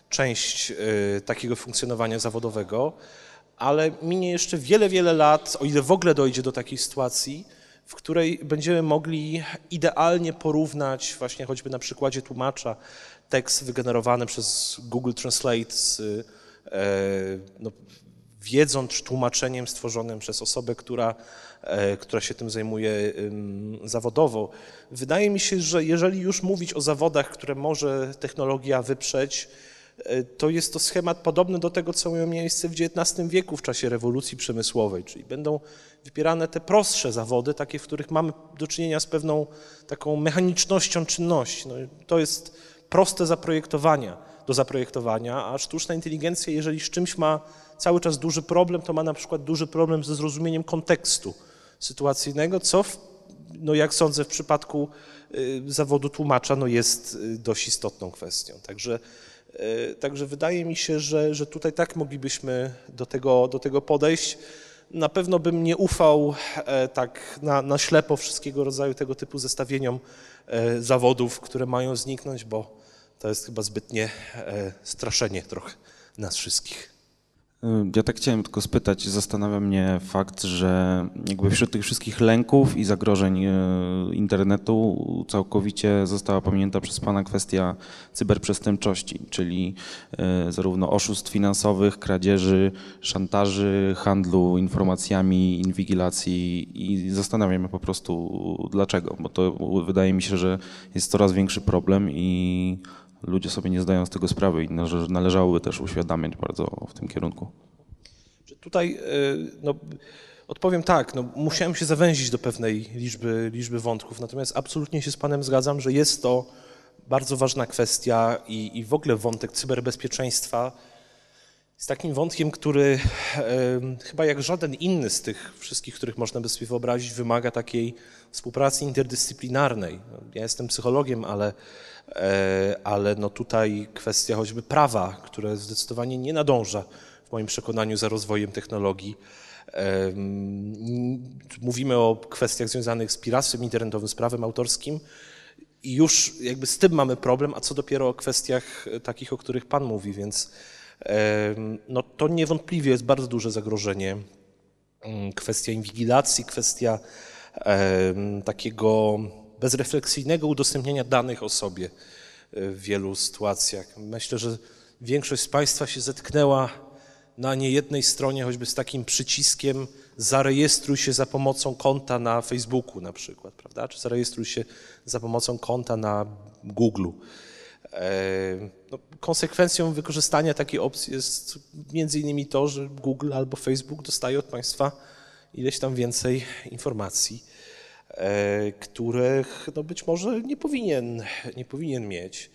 S1: część e, takiego funkcjonowania zawodowego, ale minie jeszcze wiele, wiele lat, o ile w ogóle dojdzie do takiej sytuacji, w której będziemy mogli idealnie porównać właśnie choćby na przykładzie tłumacza tekst wygenerowany przez Google Translate z no, wiedzą czy tłumaczeniem stworzonym przez osobę, która, e, która się tym zajmuje zawodowo. Wydaje mi się, że jeżeli już mówić o zawodach, które może technologia wyprzeć, e, to jest to schemat podobny do tego, co miało miejsce w XIX wieku w czasie rewolucji przemysłowej, czyli będą wypierane te prostsze zawody, takie, w których mamy do czynienia z pewną taką mechanicznością czynności. No, to jest proste zaprojektowania, do zaprojektowania, a sztuczna inteligencja, jeżeli z czymś ma cały czas duży problem, to ma na przykład duży problem ze zrozumieniem kontekstu sytuacyjnego, co, w, no jak sądzę, w przypadku y, zawodu tłumacza no jest y, dość istotną kwestią. Także, y, także wydaje mi się, że, że tutaj tak moglibyśmy do tego, do tego podejść. Na pewno bym nie ufał e, tak na, na ślepo wszystkiego rodzaju tego typu zestawieniom e, zawodów, które mają zniknąć, bo to jest chyba zbytnie e, straszenie trochę nas wszystkich.
S5: Ja tak chciałem tylko spytać, zastanawia mnie fakt, że jakby wśród tych wszystkich lęków i zagrożeń e, internetu całkowicie została pominięta przez Pana kwestia cyberprzestępczości, czyli e, zarówno oszustw finansowych, kradzieży, szantaży, handlu informacjami, inwigilacji i zastanawiam się po prostu dlaczego, bo to wydaje mi się, że jest coraz większy problem i ludzie sobie nie zdają z tego sprawy i należałoby też uświadamiać bardzo w tym kierunku.
S1: Tutaj e, no, odpowiem tak, no, musiałem się zawęzić do pewnej liczby, liczby wątków, natomiast absolutnie się z Panem zgadzam, że jest to bardzo ważna kwestia i, i w ogóle wątek cyberbezpieczeństwa jest takim wątkiem, który chyba jak żaden inny z tych wszystkich, których można by sobie wyobrazić, wymaga takiej współpracy interdyscyplinarnej. Ja jestem psychologiem, ale, e, ale no tutaj kwestia choćby prawa, które zdecydowanie nie nadąża w moim przekonaniu za rozwojem technologii. Mówimy o kwestiach związanych z piractwem internetowym, z prawem autorskim i już jakby z tym mamy problem, a co dopiero o kwestiach e, takich, o których Pan mówi, więc no to niewątpliwie jest bardzo duże zagrożenie. Mm, Kwestia inwigilacji, kwestia takiego bezrefleksyjnego udostępniania danych o sobie e, w wielu sytuacjach. Myślę, że większość z Państwa się zetknęła na niejednej stronie choćby z takim przyciskiem zarejestruj się za pomocą konta na Facebooku na przykład, prawda? Czy zarejestruj się za pomocą konta na Google. No, konsekwencją wykorzystania takiej opcji jest między innymi to, że Google albo Facebook dostaje od Państwa ileś tam więcej informacji, e, których no być może nie powinien, nie powinien mieć.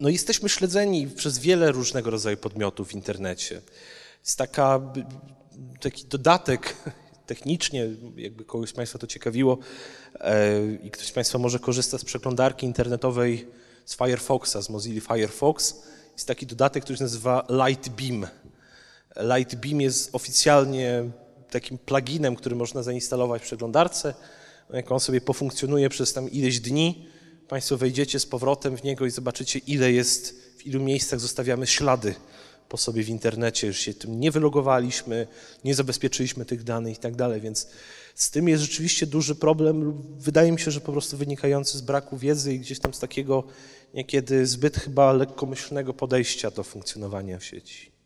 S1: No jesteśmy śledzeni przez wiele różnego rodzaju podmiotów w internecie. Jest taka, taki dodatek technicznie, jakby kogoś z Państwa to ciekawiło e, i ktoś z Państwa może korzysta z przeglądarki internetowej z Firefoxa, z Mozilla Firefox. Jest taki dodatek, który się nazywa Lightbeam. Lightbeam jest oficjalnie takim pluginem, który można zainstalować w przeglądarce. Jak on sobie pofunkcjonuje przez tam ileś dni, Państwo wejdziecie z powrotem w niego i zobaczycie, ile jest, w ilu miejscach zostawiamy ślady po sobie w internecie. Już się tym nie wylogowaliśmy, nie zabezpieczyliśmy tych danych i tak dalej, więc z tym jest rzeczywiście duży problem. Wydaje mi się, że po prostu wynikający z braku wiedzy i gdzieś tam z takiego niekiedy zbyt chyba lekkomyślnego podejścia do funkcjonowania w sieci.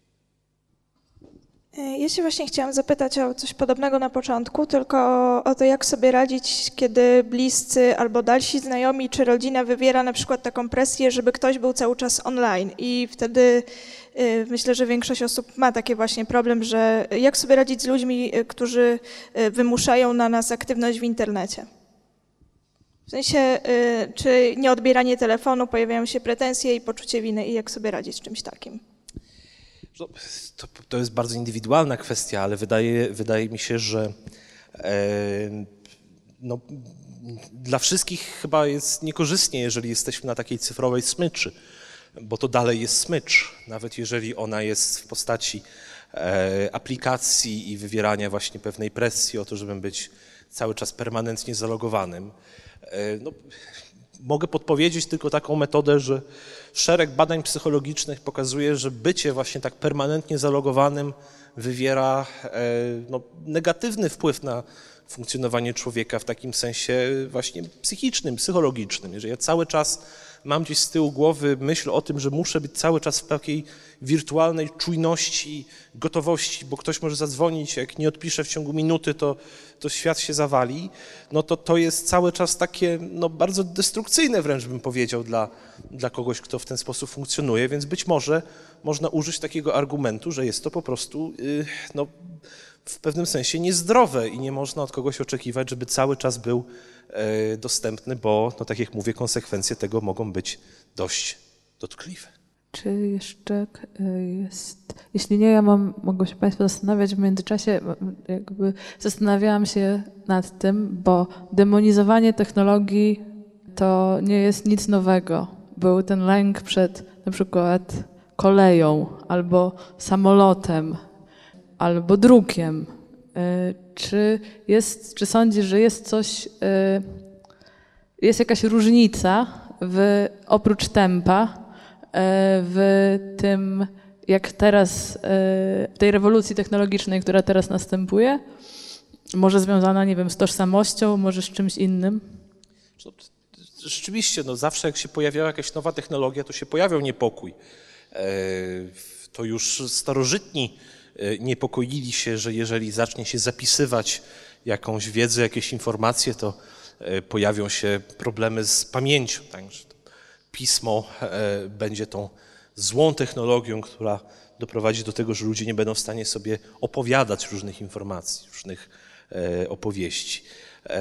S6: E, Ja się właśnie chciałam zapytać o coś podobnego na początku, tylko o to, jak sobie radzić, kiedy bliscy albo dalsi znajomi czy rodzina wywiera na przykład taką presję, żeby ktoś był cały czas online. I wtedy y, myślę, że większość osób ma taki właśnie problem, że jak sobie radzić z ludźmi, y, którzy wymuszają na nas aktywność w internecie. W sensie, czy nieodbieranie telefonu, pojawiają się pretensje i poczucie winy i jak sobie radzić z czymś takim.
S1: No, To, to jest bardzo indywidualna kwestia, ale wydaje, wydaje mi się, że e, no, dla wszystkich chyba jest niekorzystnie, jeżeli jesteśmy na takiej cyfrowej smyczy, bo to dalej jest smycz, nawet jeżeli ona jest w postaci e, aplikacji i wywierania właśnie pewnej presji o to, żeby być cały czas permanentnie zalogowanym. E, no, mogę podpowiedzieć tylko taką metodę, że szereg badań psychologicznych pokazuje, że bycie właśnie tak permanentnie zalogowanym wywiera e, no, negatywny wpływ na funkcjonowanie człowieka w takim sensie właśnie psychicznym, psychologicznym. Jeżeli ja cały czas mam gdzieś z tyłu głowy myśl o tym, że muszę być cały czas w takiej wirtualnej czujności, gotowości, bo ktoś może zadzwonić, jak nie odpiszę w ciągu minuty, to, to świat się zawali, no to to jest cały czas takie no, bardzo destrukcyjne wręcz bym powiedział dla, dla kogoś, kto w ten sposób funkcjonuje, więc być może można użyć takiego argumentu, że jest to po prostu y, no, w pewnym sensie niezdrowe i nie można od kogoś oczekiwać, żeby cały czas był dostępny, bo, no, tak jak mówię, konsekwencje tego mogą być dość dotkliwe.
S2: Czy jeszcze y, jest. Jeśli nie, ja mam, mogą się Państwo zastanawiać w międzyczasie, jakby zastanawiałam się nad tym, bo demonizowanie technologii to nie jest nic nowego. Był ten lęk przed na przykład koleją, albo samolotem, albo drukiem. Y, Czy, jest, czy sądzisz, że jest coś, y, jest jakaś różnica w, oprócz tempa e, w tym, jak teraz, e, w tej rewolucji technologicznej, która teraz następuje? Może związana, nie wiem, z tożsamością, może z czymś innym?
S1: Rzeczywiście, no zawsze jak się pojawiała jakaś nowa technologia, to się pojawiał niepokój. E, To już starożytni niepokoili się, że jeżeli zacznie się zapisywać jakąś wiedzę, jakieś informacje, to e, pojawią się problemy z pamięcią. Także pismo e, będzie tą złą technologią, która doprowadzi do tego, że ludzie nie będą w stanie sobie opowiadać różnych informacji, różnych e, opowieści. E,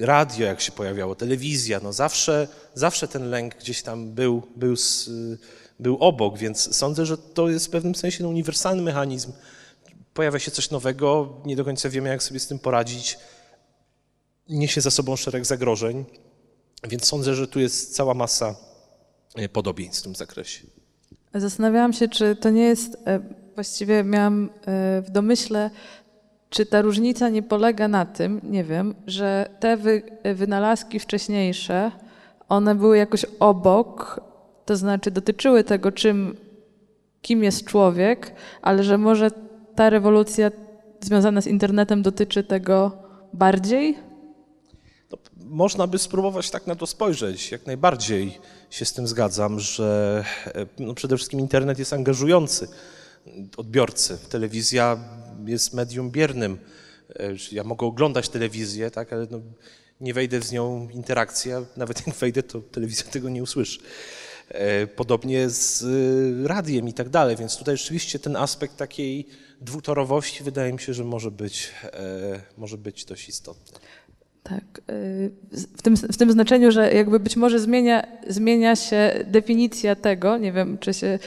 S1: radio, jak się pojawiało, telewizja, no zawsze, zawsze ten lęk gdzieś tam był, był, s- był obok, więc sądzę, że to jest w pewnym sensie no, uniwersalny mechanizm. Pojawia się coś nowego, nie do końca wiemy, jak sobie z tym poradzić. Niesie za sobą szereg zagrożeń, więc sądzę, że tu jest cała masa e, podobieństw w tym zakresie.
S2: Zastanawiałam się, czy to nie jest, e, właściwie miałam e, w domyśle, czy ta różnica nie polega na tym, nie wiem, że te wy, wynalazki wcześniejsze, one były jakoś obok, to znaczy dotyczyły tego, czym, kim jest człowiek, ale że może ta rewolucja związana z internetem dotyczy tego bardziej?
S1: No, można by spróbować tak na to spojrzeć. Jak najbardziej się z tym zgadzam, że e, no, przede wszystkim internet jest angażujący odbiorcy. Telewizja jest medium biernym. E, Ja mogę oglądać telewizję, tak, ale no, nie wejdę z nią w interakcję, nawet jak wejdę, to telewizja tego nie usłyszy. E, Podobnie z y, radiem i tak dalej, więc tutaj rzeczywiście ten aspekt takiej dwutorowości wydaje mi się, że może być, e, może być dość istotny.
S2: Tak, w tym, w tym znaczeniu, że jakby być może zmienia, zmienia się definicja tego, nie wiem, czy się,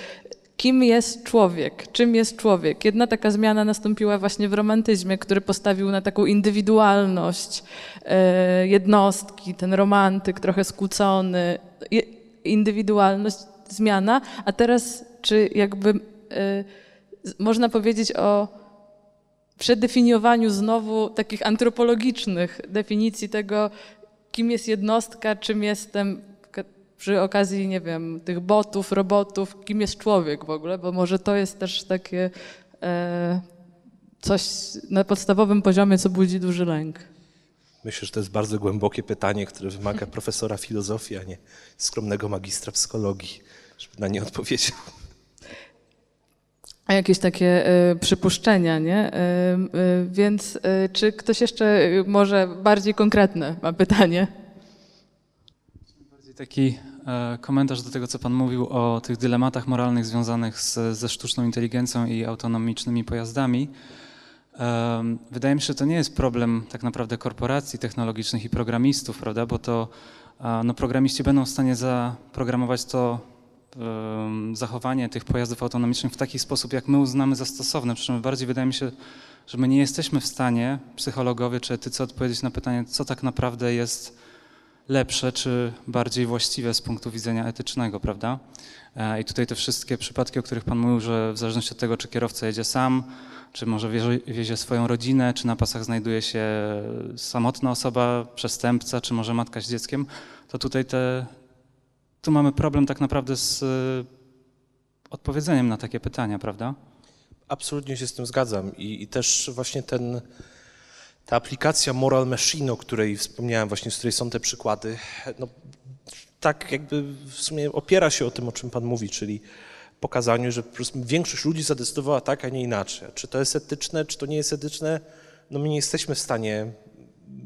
S2: kim jest człowiek, czym jest człowiek. Jedna taka zmiana nastąpiła właśnie w romantyzmie, który postawił na taką indywidualność jednostki, ten romantyk trochę skłócony, indywidualność, zmiana, a teraz czy jakby y, można powiedzieć o przedefiniowaniu znowu takich antropologicznych definicji tego, kim jest jednostka, czym jestem przy okazji, nie wiem, tych botów, robotów, kim jest człowiek w ogóle, bo może to jest też takie e, coś na podstawowym poziomie, co budzi duży lęk.
S1: Myślę, że to jest bardzo głębokie pytanie, które wymaga profesora filozofii, a nie skromnego magistra psychologii, żeby na nie odpowiedział.
S2: A jakieś takie e, przypuszczenia, nie? E, e, więc e, czy ktoś jeszcze e, może bardziej konkretne ma pytanie?
S7: Bardziej taki e, komentarz do tego, co Pan mówił o tych dylematach moralnych związanych z, ze sztuczną inteligencją i autonomicznymi pojazdami. Wydaje mi się, że to nie jest problem tak naprawdę korporacji technologicznych i programistów, prawda? Bo to no, programiści będą w stanie zaprogramować to zachowanie tych pojazdów autonomicznych w taki sposób, jak my uznamy za stosowne. Przy czym bardziej wydaje mi się, że my nie jesteśmy w stanie, psychologowie czy etycy, odpowiedzieć na pytanie, co tak naprawdę jest lepsze czy bardziej właściwe z punktu widzenia etycznego, prawda? E, I tutaj te wszystkie przypadki, o których Pan mówił, że w zależności od tego, czy kierowca jedzie sam, czy może wiezie, wiezie swoją rodzinę, czy na pasach znajduje się samotna osoba, przestępca, czy może matka z dzieckiem, to tutaj te, tu mamy problem tak naprawdę z e, odpowiedzeniem na takie pytania, prawda?
S1: Absolutnie się z tym zgadzam i, i też właśnie ten, ta aplikacja Moral Machine, o której wspomniałem, właśnie z której są te przykłady, no, tak jakby w sumie opiera się o tym, o czym Pan mówi, czyli pokazaniu, że po prostu większość ludzi zadecydowała tak, a nie inaczej. Czy to jest etyczne, czy to nie jest etyczne, no my nie jesteśmy w stanie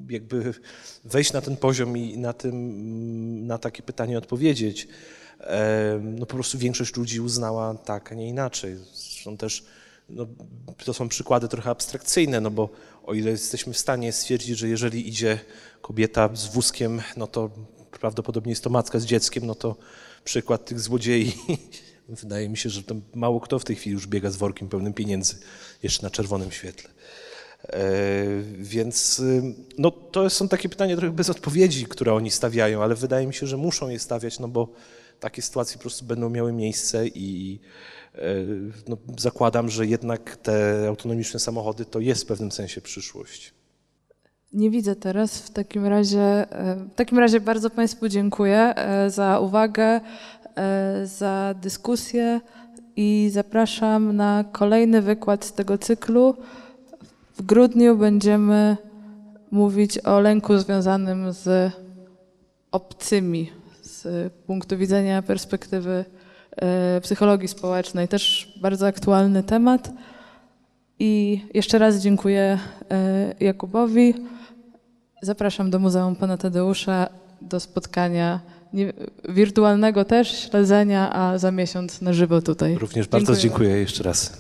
S1: jakby wejść na ten poziom i na, tym, na takie pytanie odpowiedzieć. No po prostu większość ludzi uznała tak, a nie inaczej. Zresztą też no, to są przykłady trochę abstrakcyjne, no bo o ile jesteśmy w stanie stwierdzić, że jeżeli idzie kobieta z wózkiem, no to prawdopodobnie jest to matka z dzieckiem, no to przykład tych złodziei, wydaje mi się, że mało kto w tej chwili już biega z workiem pełnym pieniędzy, jeszcze na czerwonym świetle. E, Więc y, no, to są takie pytania trochę bez odpowiedzi, które oni stawiają, ale wydaje mi się, że muszą je stawiać, no bo takie sytuacje po prostu będą miały miejsce i no, zakładam, że jednak te autonomiczne samochody to jest w pewnym sensie przyszłość.
S2: Nie widzę teraz. W takim razie, e, w takim razie bardzo Państwu dziękuję e, za uwagę, e, za dyskusję i zapraszam na kolejny wykład z tego cyklu. W grudniu będziemy mówić o lęku związanym z obcymi, z punktu widzenia perspektywy e, psychologii społecznej. Też bardzo aktualny temat. I jeszcze raz dziękuję e, Jakubowi. Zapraszam do Muzeum Pana Tadeusza do spotkania nie, wirtualnego też śledzenia, a za miesiąc na żywo tutaj.
S1: Również bardzo
S2: Dziękuję.
S1: dziękuję jeszcze raz.